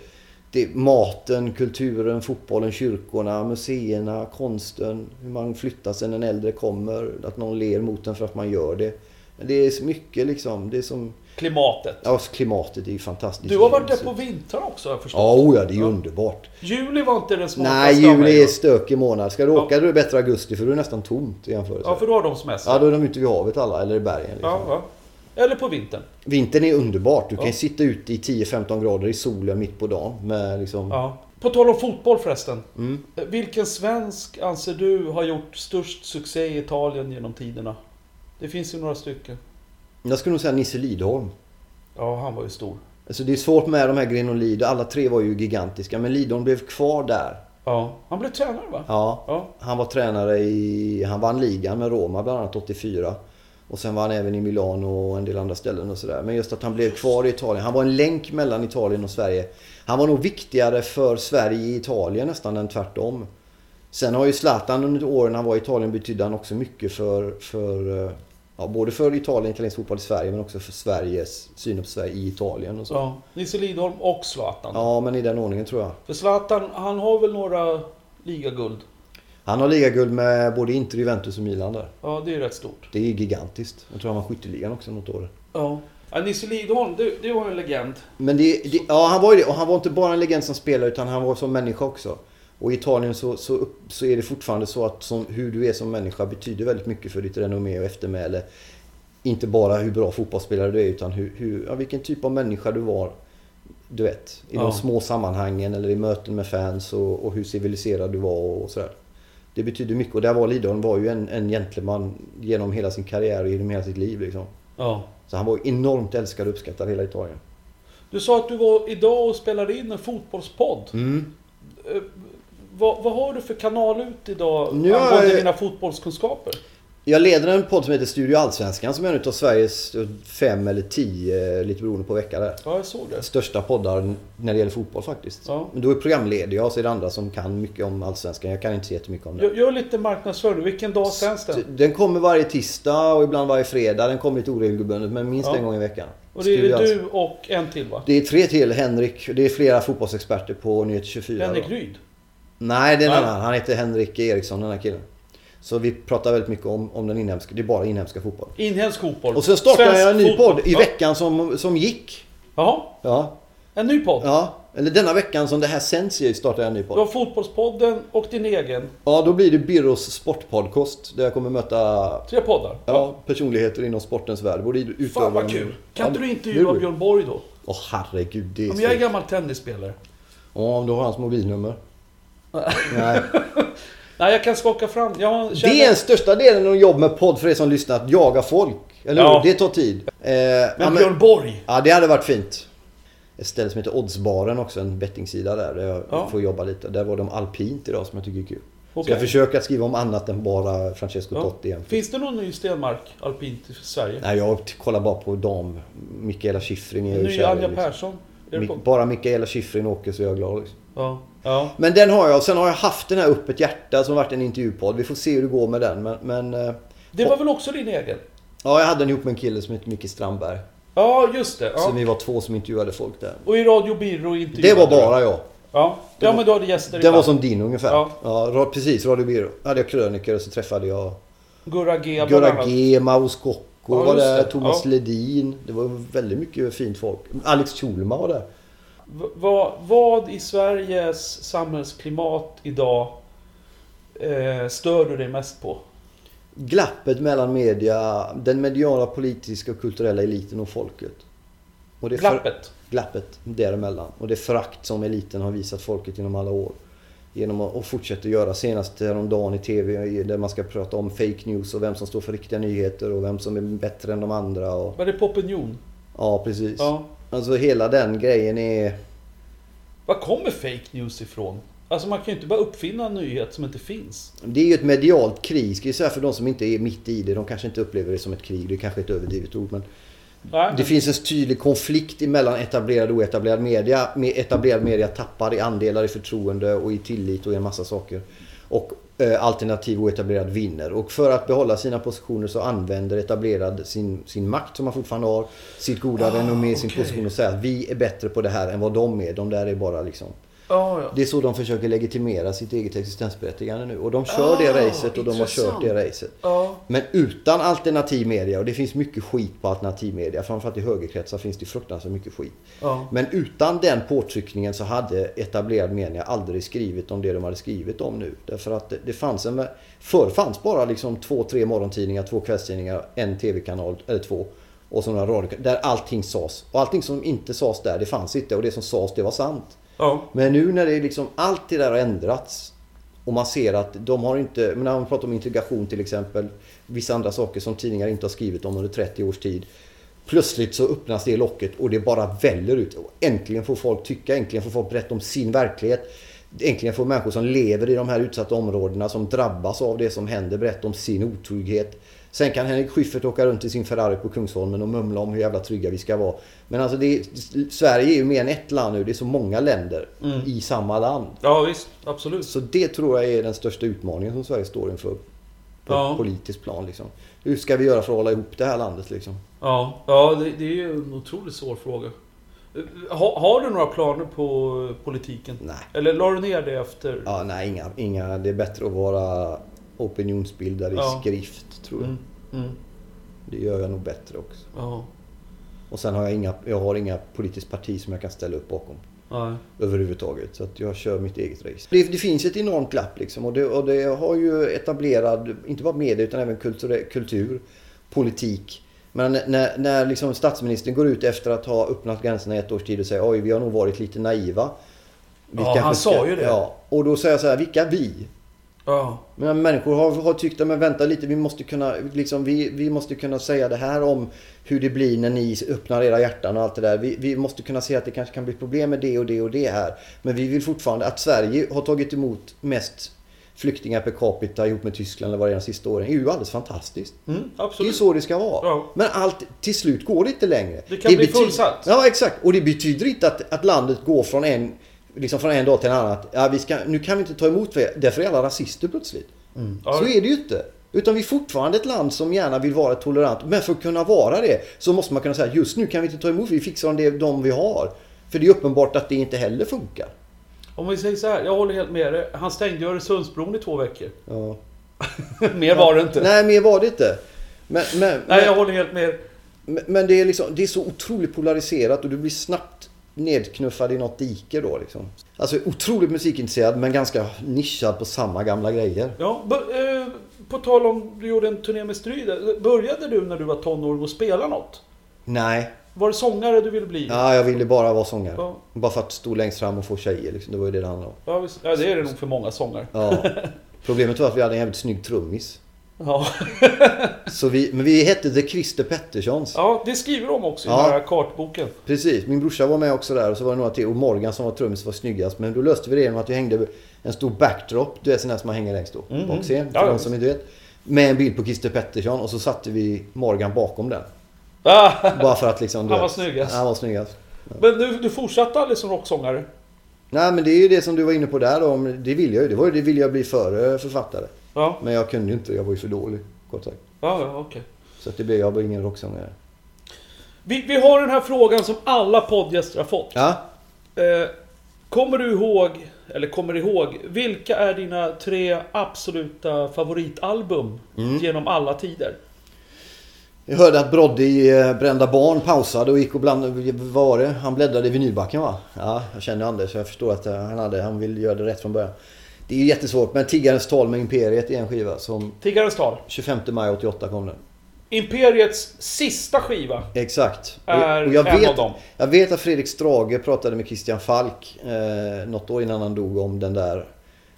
Det är maten, kulturen, fotbollen, kyrkorna, museerna, konsten. Hur man flyttar sig när en äldre kommer. Att någon ler mot en för att man gör det. Det är så mycket liksom. Det är som... Klimatet. Ja, klimatet är ju fantastiskt. Du har varit där på vintern också har jag förstått. Ja, oh ja, det är ju underbart. Juli var inte den smartaste Nej, juli är stökig månad. Ska du Ja. åka då är det bättre augusti för då är det nästan tomt i jämförelse. Ja, för då har de semester. Ja, då är de ute vid havet alla, eller i bergen. Liksom. ja, ja. Eller på vintern. Vintern är underbart. Du kan Ja. ju sitta ute i 10-15 grader i solen mitt på dagen. Med liksom... Ja. På tal om fotboll förresten. Mm. Vilken svensk anser du har gjort störst succé i Italien genom tiderna? Det finns ju några stycken. Jag skulle nog säga Nisse Lidholm. Ja, han var ju stor. Alltså det är svårt med de här Gren och. Alla tre var ju gigantiska. Men Lidholm blev kvar där. Ja. Han blev tränare va? Ja. Ja. Han var tränare i... Han vann ligan med Roma bland annat 84. Och sen var han även i Milano och en del andra ställen och sådär. Men just att han blev kvar i Italien. Han var en länk mellan Italien och Sverige. Han var nog viktigare för Sverige i Italien nästan än tvärtom. Sen har ju Zlatan under åren han var i Italien betydde han också mycket för, för eh, ja, både för Italien, italiensk fotboll i Sverige men också för Sveriges syn på Sverige i Italien och så. Ja. ja. Nisse Lidholm och Zlatan. men i den ordningen tror jag. För Zlatan, han har väl några ligaguld? Han har ligaguld med både Inter, Juventus och Milan där. Ja, det är rätt stort. Det är gigantiskt. Jag tror han var skytteligan också något år. Ja. ja Nisse Lidholm, det, det var en legend. Men det, det, ja, han var ju det. Och han var inte bara en legend som spelare utan han var som människa också. Och i Italien så, så, så är det fortfarande så att som, hur du är som människa betyder väldigt mycket för ditt renommé och eftermäle. Inte bara hur bra fotbollsspelare du är utan hur, hur, ja, vilken typ av människa du var. Du vet, i de Ja. små sammanhangen eller i möten med fans och, och hur civiliserad du var och, och sådär. Det betyder mycket och där var Lidholm var ju en, en gentleman genom hela sin karriär och genom hela sitt liv liksom. Ja. Så han var enormt älskad och uppskattad i hela Italien. Du sa att du var idag och spelade in en fotbollspodd. Mm. Vad, vad har du för kanal ut idag Nu har angående jag- dina fotbollskunskaper? Jag leder en podd som heter Studio Allsvenskan som är en av Sveriges fem eller tio, lite beroende på vecka där. Ja, jag såg det. Största poddar när det gäller fotboll faktiskt. Ja. Men då är programledig jag och så är det andra som kan mycket om Allsvenskan. Jag kan inte så jättemycket om det. Gör, gör lite marknadsföring. Vilken dag sänds den? Den kommer varje tisdag och ibland varje fredag. Den kommer lite oregelbundet men minst Ja. en gång i veckan. Och det är Studio du och en till va? Det är tre till. Henrik. Det är flera fotbollsexperter på Nyheter 24. Henrik då. Ryd. Nej, det är en annan. Han heter Henrik Eriksson den här killen. Så vi pratar väldigt mycket om, om den inhemska, det är bara inhemska fotboll. Inhemsk fotboll. Och sen startade Svensk jag en ny fotboll. podd i Ja. veckan som, som gick. Jaha, Ja, en ny podd. ja. Eller denna veckan som det här sänds i startar jag en ny Du podd. har Fotbollspodden och din egen. Ja, då blir det Birros sportpodcast. Där jag kommer möta Tre poddar. ja, personligheter inom sportens värld. Både utövare Fan vad kul. Kan Ja, inte du det är intervjua. Björn Borg då? Åh herregud, det är Om jag är gammal tennisspelare. Ja, om du har hans mobilnummer. Nej. Nej, jag kan skaka fram. Jag känner... Det är den största delen av jobb med podd för er som lyssnar, att jaga folk. Eller Ja. Det tar tid. Eh, ja, Men men- Björn Borg. Ja, det hade varit fint. Ett ställe som heter Oddsbaren också, en bettingsida där, där jag Ja. får jobba lite. Där var de alpint idag som jag tycker är kul. Så Okej. jag försöker att skriva om annat än bara Francesco Ja. Totti igen. Finns det någon ny Stenmark alpint i Sverige? Nej, jag kollar bara på dam. Mikaela Shiffrin är ju Ny kär i, Anja liksom. Persson? På? Bara Mikaela Shiffrin åker så är jag glad. Liksom. Ja. Ja. Men den har jag. Sen har jag haft den här Upp ett hjärta som varit en intervjupodd. Vi får se hur det går med den. Men, men eh, Det var väl också din egen? ja, jag hade den ihop med en kille som heter Micke Strandberg. Ja, just det. Så Ja. vi var två som intervjuade folk där. Och i Radio Birro intervjuade Det var bara jag. Ja. ja, men du hade gäster Den var som din ungefär. Ja. Ja, precis. Radio Byrå. hade jag kröniker och så träffade jag Gurra G Gurra. G, Maus Kocko Ja, var där, det. Thomas Ja. Ledin. Det var väldigt mycket fint folk. Alex Schulman var där. Vad, vad i Sveriges samhällsklimat idag eh, stör du dig mest på? Glappet mellan media, den mediala, politiska och kulturella eliten och folket. Och det för- Glappet? glappet däremellan. Och det förakt som eliten har visat folket genom alla år. Genom att och fortsätter göra. Senast häromdagen i TV där man ska prata om fake news och vem som står för riktiga nyheter och vem som är bättre än de andra. Och, Var det på opinion? ja, precis. Ja. Alltså hela den grejen är... Var kommer fake news ifrån? Alltså man kan ju inte bara uppfinna en nyhet som inte finns. Det är ju ett medialt krig, ska jag säga för de som inte är mitt i det. De kanske inte upplever det som ett krig. Det är kanske ett överdrivet ord. Men Nej, det finns en tydlig konflikt mellan etablerad och oetablerad media. Med etablerad media tappar i andelar i förtroende och i tillit och i en massa saker. Och alternativ oetablerad vinner. Och för att behålla sina positioner så använder etablerad sin, sin makt som man fortfarande har. Sitt goda Ah, renommé, sin okej. position och säger att vi är bättre på det här än vad de är. De där är bara liksom... Ja, ja. Det är så de försöker legitimera sitt eget existensberättigande nu. Och de kör Ah, det racet och de har kört det racet. ja. Men utan alternativ media, och det finns mycket skit på alternativ media, framförallt i högerkretsar finns det fruktansvärt mycket skit. Men utan den påtryckningen så hade etablerad media aldrig skrivit om det de hade skrivit om nu. Därför att det, det fanns en... Förr fanns bara liksom två, tre morgontidningar, två kvällstidningar, en tv-kanal, eller två. Och så några radio, där allting sades. Och allting som inte sades där, det fanns inte. Och det som sades, det var sant ja. Men nu när det är liksom allt det där har ändrats och man ser att de har inte, men när man pratar om integration till exempel, vissa andra saker som tidningar inte har skrivit om under 30 års tid. Plötsligt så öppnas det locket och det bara väller ut. Och äntligen får folk tycka, äntligen får folk berätta om sin verklighet. Äntligen får människor som lever i de här utsatta områdena, som drabbas av det som händer, berätta om sin otrygghet. Sen kan Henrik Schyffert åka runt i sin Ferrari på Kungsholmen och mumla om hur jävla trygga vi ska vara. Men alltså är, Sverige är ju mer än ett land nu. Det är så många länder Mm. i samma land. ja visst. Absolut. Så det tror jag är den största utmaningen som Sverige står inför. På Ja. politiskt plan liksom. Hur ska vi göra för att hålla ihop det här landet liksom? Ja, ja det, det är ju en otroligt svår fråga. Ha, har du några planer på politiken? Nej. Eller la du ner det efter? Ja, nej, inga, inga. Det är bättre att vara opinionsbildare i Ja. skrift, tror jag. Mm, mm, Det gör jag nog bättre också. ja, Och sen har jag inga, jag har inga politiskt parti som jag kan ställa upp bakom. nej. överhuvudtaget. Så att jag kör mitt eget race. Det, det finns ett enormt glapp liksom och det, och det har ju etablerad, inte bara media utan även kultur, kultur politik. Men när, när liksom statsministern går ut efter att ha öppnat gränserna i ett års tid och säger oj vi har nog varit lite naiva. Vi Ja, han sa ju det. Ja, och då säger jag så här, vilka vi? Ja, Men människor har, har tyckt att men vänta lite, vi måste, kunna, liksom, vi, vi måste kunna säga det här om hur det blir när ni öppnar era hjärtan och allt det där. Vi, vi måste kunna se att det kanske kan bli problem med det och det och det här. Men vi vill fortfarande att Sverige har tagit emot mest flyktingar per capita ihop med Tyskland eller vad det är de sista åren. Det är ju alldeles fantastiskt. mm, Det är så det ska vara. Ja. Men allt, till slut går det inte längre. Det kan bli bety- fullsatt. Ja, exakt. Och det betyder inte att, att landet går från en, liksom från en dag till en annan. Att, Ja, vi ska, nu kan vi inte ta emot fler. Därför är alla rasister plötsligt. Ja, Så är det ju inte. Utan vi är fortfarande ett land som gärna vill vara tolerant. Men för att kunna vara det så måste man kunna säga just nu kan vi inte ta emot, vi fixar det, de vi har. För det är uppenbart att det inte heller funkar. Om vi säger så här, jag håller helt med dig. Han stängde Öresundsbron i två veckor. Ja. Mer var det inte. Nej, Nej, mer var det inte. Men, men, jag men, håller helt med. men, men det, är liksom, det är så otroligt polariserat och du blir snabbt nedknuffad i något dike då liksom. Alltså otroligt musikintresserad men ganska nischad på samma gamla grejer. Ja, eh, på tal om du gjorde en turné med Stryde. Började du när du var tonåring att spela något? Nej, Var det sångare du ville bli? ja, jag ville bara vara sångare. Ja. Bara för att stå längst fram och få tjejer liksom. Det var ju det det handlade om. Ja, ja, det är det nog för många sångare. Ja. Problemet var att vi hade en jävligt snygg trummis. Ja, Så vi, men vi hette The Christer Petterssons. ja det skriver de också i Ja. den här kartboken. Precis, min brorsa var med också där och så var det några till. Och Morgan som var trummis var snyggast. Men då löste vi det genom att vi hängde en stor backdrop. Du vet sån där som man hänger längst då. Mm. Bak scen, Ja, för ja, de som inte vet. Med en bild på Christer Pettersson och så satte vi Morgan bakom den. Ah, Bara för att liksom... Han var snyggast. Han var snyggast. men du, du fortsatte aldrig som rocksångare? Nej men det är ju det som du var inne på där då. Det vill jag ju. Det var ju det vill jag bli före författare. Ja, Men jag kunde ju inte. Jag var ju för dålig. Kort sagt. ja, ja okej. Så att det blev, jag blev ingen rocksångare. Vi, vi har den här frågan som alla poddgäster har fått. Ja. Eh, kommer du ihåg, eller kommer du ihåg, vilka är dina tre absoluta favoritalbum Mm. genom alla tider? Jag hörde att Brodde i eh, Brända Barn pausade och gick och bland... Vad var det? Han bläddrade i vinylbacken va? Ja, jag känner Anders så jag förstår att eh, han hade... Han vill göra det rätt från början. Det är ju jättesvårt men Tiggarens tal med Imperiet är en skiva som... Tiggarens tal. 25 maj 88 kom den. Imperiets sista skiva Exakt. Är och jag en vet, av dem. Jag vet att Fredrik Strage pratade med Christian Falk eh, något år innan han dog om den där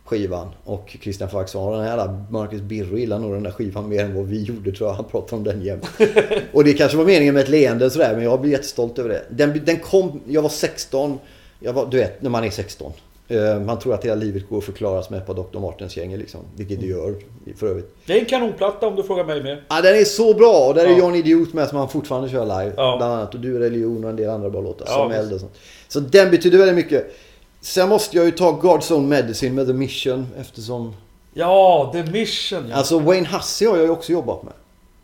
skivan. Och Christian Falk sa den här Marcus Birro gillar nog den där skivan mer än vad vi gjorde tror jag. Han pratade om den jämt. och det kanske var meningen med ett leende sådär men jag blir jättestolt över det. Den, den kom, jag var 16. Jag var, du vet när man är 16. Eh, man tror att hela livet går att förklaras med ett par Dr. Martens-gänger liksom. Vilket det gör för övrigt. Det är en kanonplatta om du frågar mig med. Ja, den är så bra och där är Ja. John Idiot med som han fortfarande kör live. Ja. Bland annat. Och Du är religion och en del andra bra låtar. Ja, som eld och sånt. Så den betyder väldigt mycket. Sen måste jag ju ta God's Own Medicine med The Mission eftersom... Ja, The Mission ja. Alltså Wayne Hussey har jag ju också jobbat med.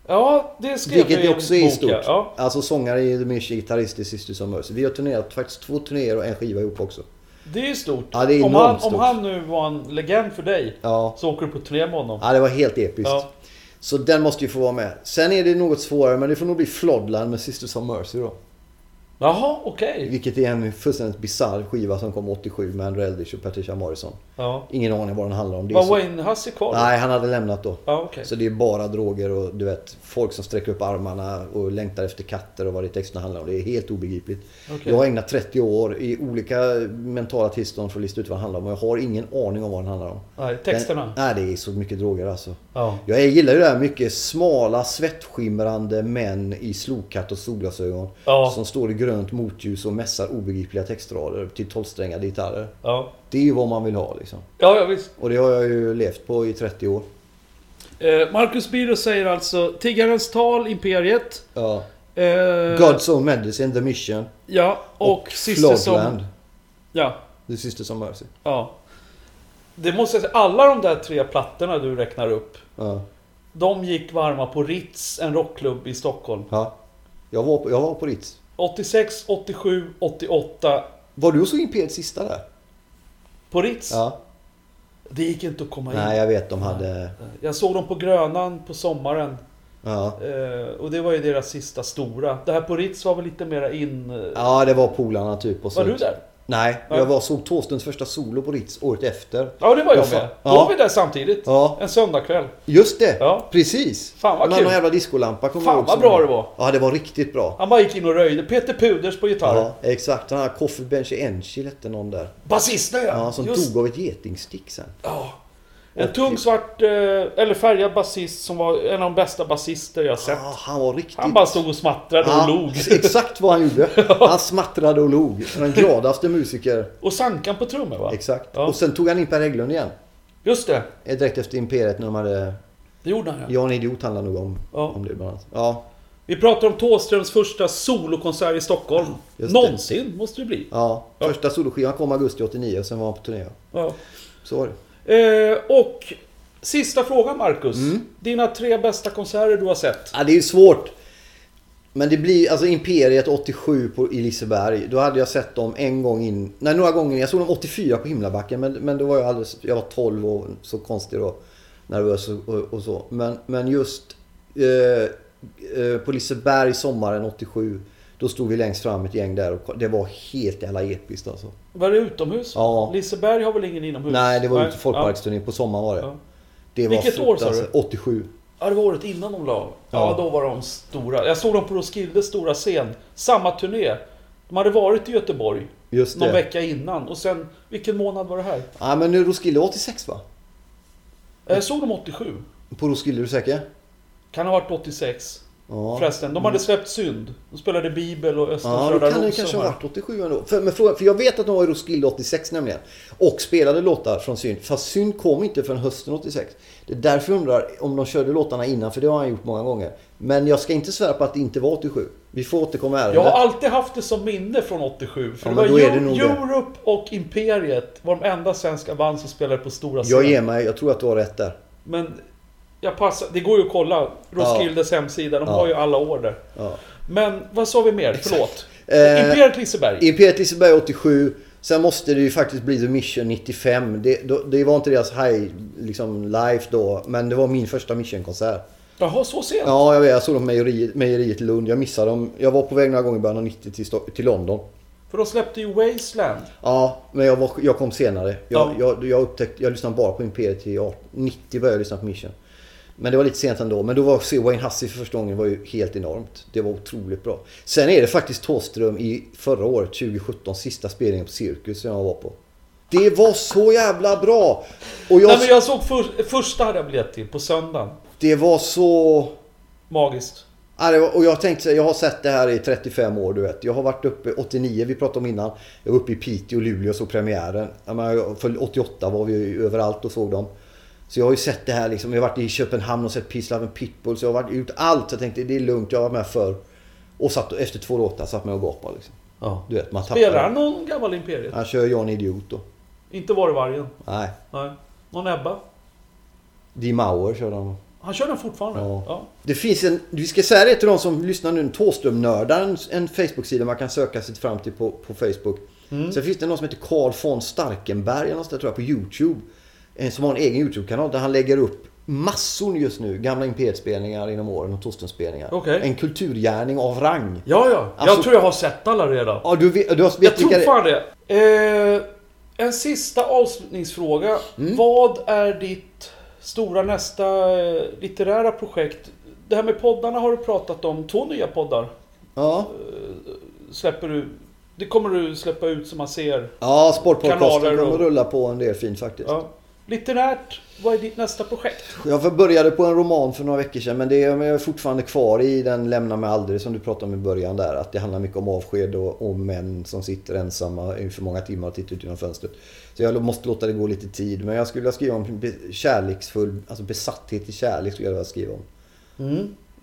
Ja, det skrev Vilket jag i också är stort. Ja. Alltså sångare i The Mission, gitarrist i Sisters of Mercy. Vi har turnerat faktiskt två turnéer och en skiva ihop också. Det är stort. Ja, det är om, han, om stort. han nu var en legend för dig, Ja. så åker du på turné med honom. Ja, det var helt episkt. Ja. Så den måste ju få vara med. Sen är det något svårare men det får nog bli Floodland med Sisters of Mercy då. Jaha, okej. Vilket är en fullständigt bisarr skiva som kom 87 med Andrew Eldridge och Patricia Morrison. Ja. Ingen aning vad den handlar om. Det Var så... Wayne Hussey kvar då? Nej, han hade lämnat då. Ja, okej. Så det är bara droger och du vet folk som sträcker upp armarna och längtar efter katter och vad det texterna handlar om. Det är helt obegripligt. Okej. Jag har ägnat 30 år i olika mentala tillstånd för att lista ut vad den handlar om och jag har ingen aning om vad den handlar om. Nej, texterna. Den, nej, det är så mycket droger alltså. Ja. Jag gillar ju det här mycket smala, svettskimrande män i slokhatt och solglasögon. Ja. Som står i grönt motljus och mässar obegripliga textrader till tolvsträngade gitarrer. Ja. Det är ju vad man vill ha liksom. Ja, ja visst. Och det har jag ju levt på i 30 år. Eh, Marcus Birro säger alltså Tiggarens tal, Imperiet. Ja. Eh, God's Own Medicine, The Mission. Ja, och, Sister som... Ja, The Sisters of Mercy. ja. Det måste jag säga, alla de där tre plattorna du räknar upp. Ja. De gick varma på Ritz, en rockklubb i Stockholm. ja. Jag, var på, jag var på Ritz. 86, 87, 88. Var du och såg Imperiet sista där? På Ritz? Ja. Det gick inte att komma in. Nej, jag vet. De hade... Jag såg dem på Grönan på sommaren. Ja. Eh, och det var ju deras sista stora. Det här på Ritz var väl lite mera in... eh, Ja, det var polarna typ. Och så... Var du där? Nej, Nej. jag var, såg Thåstens första solo på Ritz året efter. Ja, det var jag fan? med. Då Ja. var vi där samtidigt. Ja, En söndagkväll. just det. Ja. Precis. Fan, vad kul. någon jävla discolampa kommer Fan, jag vad bra det var. Ja, det var riktigt bra. Han bara gick in och röjde. Peter Puders på gitarr. Ja, exakt. Den här Coffee Benchy Enchil hette någon där. Basisten ja! Ja, som Just- dog av ett getingstick sen. Ja. En Och- tung svart, eh, eller färgad basist som var en av de bästa basister jag sett. Ja, han var riktigt... Han bara stod och smattrade och Ja, log. Exakt vad han gjorde. Han smattrade och log. Den gladaste musiker. Och Sankan på trummor va? Exakt. Ja. Och sen tog han in Per Hägglund igen. Just det. Eh, Direkt efter Imperiet när de hade... Det gjorde han ja. Jag är en idiot handlar nog om, Ja. om det bland annat. Ja, Vi pratar om Thåströms första solokonsert i Stockholm. Just det. Någonsin måste det bli. ja. Första soloskivan kom augusti 89 och sen var han på turné. Ja. Så var det. Eh, och sista frågan Marcus. Mm. Dina tre bästa konserter du har sett? Ja, det är ju svårt. Men det blir, alltså Imperiet 87 på, Liseberg. Då hade jag sett dem en gång in, nej några gånger. Jag såg dem 84 på Himlabacken men, men då var jag alldeles, jag var 12 och så konstig då. nervös och, och, och så. Men, men just eh, eh, på Liseberg sommaren 87. Då stod vi längst fram ett gäng där och det var helt jävla episkt alltså. Var det utomhus? Ja. Liseberg har väl ingen inomhus? Nej, det var ute Ja. folkparksturnén på sommaren var det. Ja. det var Vilket år sa du? fruktansvärt. 87. Ja, det var året innan de la. Ja. Ja. då var de stora. Jag såg dem på Roskildes stora scen. Samma turné. De hade varit i Göteborg Just någon vecka innan. Och sen, vilken månad var det här? Ja men nu Roskilde 86 va? Jag såg dem 87. På Roskilde är du säker? Kan ha varit 86. Ja. Förresten, de hade släppt Synd. De spelade Bibel och Östens Ja, då kan det kanske ha här. varit 87 ändå. För, men fråga, för jag vet att de var i Roskilde 86 nämligen. Och spelade låtar från Synd. Fast Synd kom inte förrän hösten 86. Det är därför jag undrar om de körde låtarna innan, för det har han gjort många gånger. Men jag ska inte svära på att det inte var 87. Vi får återkomma ärendet. Jag har alltid haft det som minne från 87. För Ja, det var är det. Europe och Imperiet var de enda svenska band som spelade på stora scen. Jag ger mig, jag tror att du har rätt där. Men jag passar, det går ju att kolla. Roskildes hemsida, de Ja. har ju alla år där. Ja. Men vad sa vi mer? Förlåt. Eh, Imperiet Liseberg. Imperiet Liseberg 87. Sen måste det ju faktiskt bli The Mission 95. Det, det var inte deras high liksom, life då. Men det var min första Mission-konsert. Jaha, så sent? Ja, jag vet. Jag såg dem på mejeriet, mejeriet Lund. Jag missade dem. Jag var på väg några gånger i början av 90 till, till London. För de släppte ju Wasteland. Ja, men jag, var, jag kom senare. Jag, Ja. jag, jag, upptäckte, jag lyssnade bara på Imperiet till 18 90 började jag lyssna på Mission. Men det var lite sent ändå. Men då var se Wayne Hussey för första gången var ju helt enormt. Det var otroligt bra. Sen är det faktiskt Thåström i förra året, 2017, sista spelningen på Cirkus som jag var på. Det var så jävla bra! Och jag, Nej men jag såg för, första hade jag biljett till på söndagen. det var så... Magiskt. Ja, och jag tänkte, jag har sett det här i 35 år du vet. Jag har varit uppe, 89 vi pratade om innan. Jag var uppe i Piteå och Luleå och såg premiären. Jag menar, För 88 var vi överallt och såg dem. Så jag har ju sett det här liksom. Jag har varit i Köpenhamn och sett Peace Love and Pitbull. Så jag har varit ut allt. Så jag tänkte det är lugnt, jag var med förr. Och satt, efter två låtar satt med och gapade liksom. Ja. Du vet, man tappar. Spelar han någon gammal Imperiet? Han kör Jan Idiot då. Inte var vargen. Nej. Nej. Någon Ebba? Di Mauer kör han. Han kör den fortfarande? Ja. ja. Det finns en, vi ska säga det till de som lyssnar nu, Thåström-nördar, en, Facebook-sida man kan söka sig fram till på, på Facebook. Mm. Sen finns det någon som heter Carl von Starkenberg, där, tror jag, på YouTube. En som har en egen YouTube-kanal där han lägger upp massor just nu, gamla Imperiet-spelningar inom åren och Thåström-spelningar. Okej. En kulturgärning av rang. Ja, ja. Alltså- jag tror jag har sett alla redan. Ja, du vet, du har, vet Jag tror det- fan det. Eh, en sista avslutningsfråga. Mm. Vad är ditt stora nästa eh, litterära projekt? Det här med poddarna har du pratat om. Två nya poddar Ja, släpper du. Det kommer du släppa ut som man ser. ja Sportpodcasten kommer och- rulla på en del fint faktiskt. Ja. Litterärt, vad är ditt nästa projekt? Jag började på en roman för några veckor sedan men det är, jag är fortfarande kvar i den Lämna mig aldrig som du pratade om i början där. Att det handlar mycket om avsked och om män som sitter ensamma i för många timmar och tittar ut genom fönstret. Så jag måste låta det gå lite tid. Men jag skulle vilja skriva om kärleksfull, alltså besatthet i kärlek skulle jag vilja skriva om.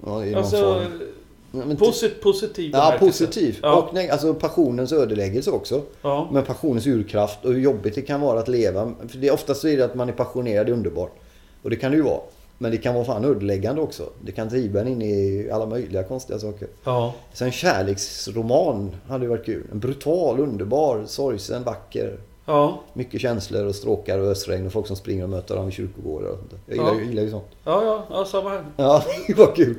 Ja, i någon Alltså. Ja, men posit, positiv Ja, positiv. Ja. Och nej, alltså passionens ödeläggelse också. Ja. Men passionens urkraft och hur jobbigt det kan vara att leva. För det, oftast så är det att man är passionerad, det är underbart. Och det kan det ju vara. Men det kan vara fan ödeläggande också. Det kan driva en in i alla möjliga konstiga saker. ja. Så en kärleksroman hade ju varit kul. En brutal, underbar, sorgsen, vacker. Ja. Mycket känslor och stråkar och ösregn och folk som springer och möter varandra vid kyrkogårdar och sånt där. Jag gillar, Ja. gillar ju sånt. Ja, ja, ja, samma här. Ja, det var kul.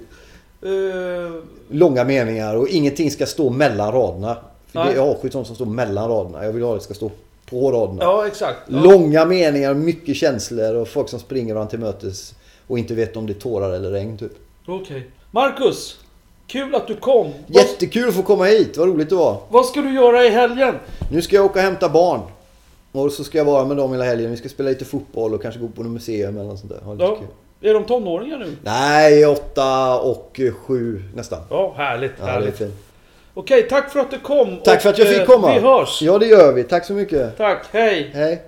Eh, Långa meningar och ingenting ska stå mellan raderna. För det Nej. är avskytt sånt som står mellan raderna. Jag vill ha det ska stå på raderna. ja, exakt. Ja. Långa meningar, mycket känslor och folk som springer varandra till mötes och inte vet om det är tårar eller regn typ. Okej. Marcus! Kul att du kom. Jättekul att få komma hit, vad roligt det var. vad ska du göra i helgen? Nu ska jag åka och hämta barn. Och så ska jag vara med dem hela helgen. Vi ska spela lite fotboll och kanske gå på något museum eller något sånt där. Ha lite Ja. kul. Är de tonåringar nu? Nej, åtta och eh, sju nästan. Ja, härligt. Ja, det är härligt. fint. Okej, tack för att du kom. Tack för att jag eh, fick komma. Vi hörs. Ja, det gör vi. Tack så mycket. Tack, hej. Hej.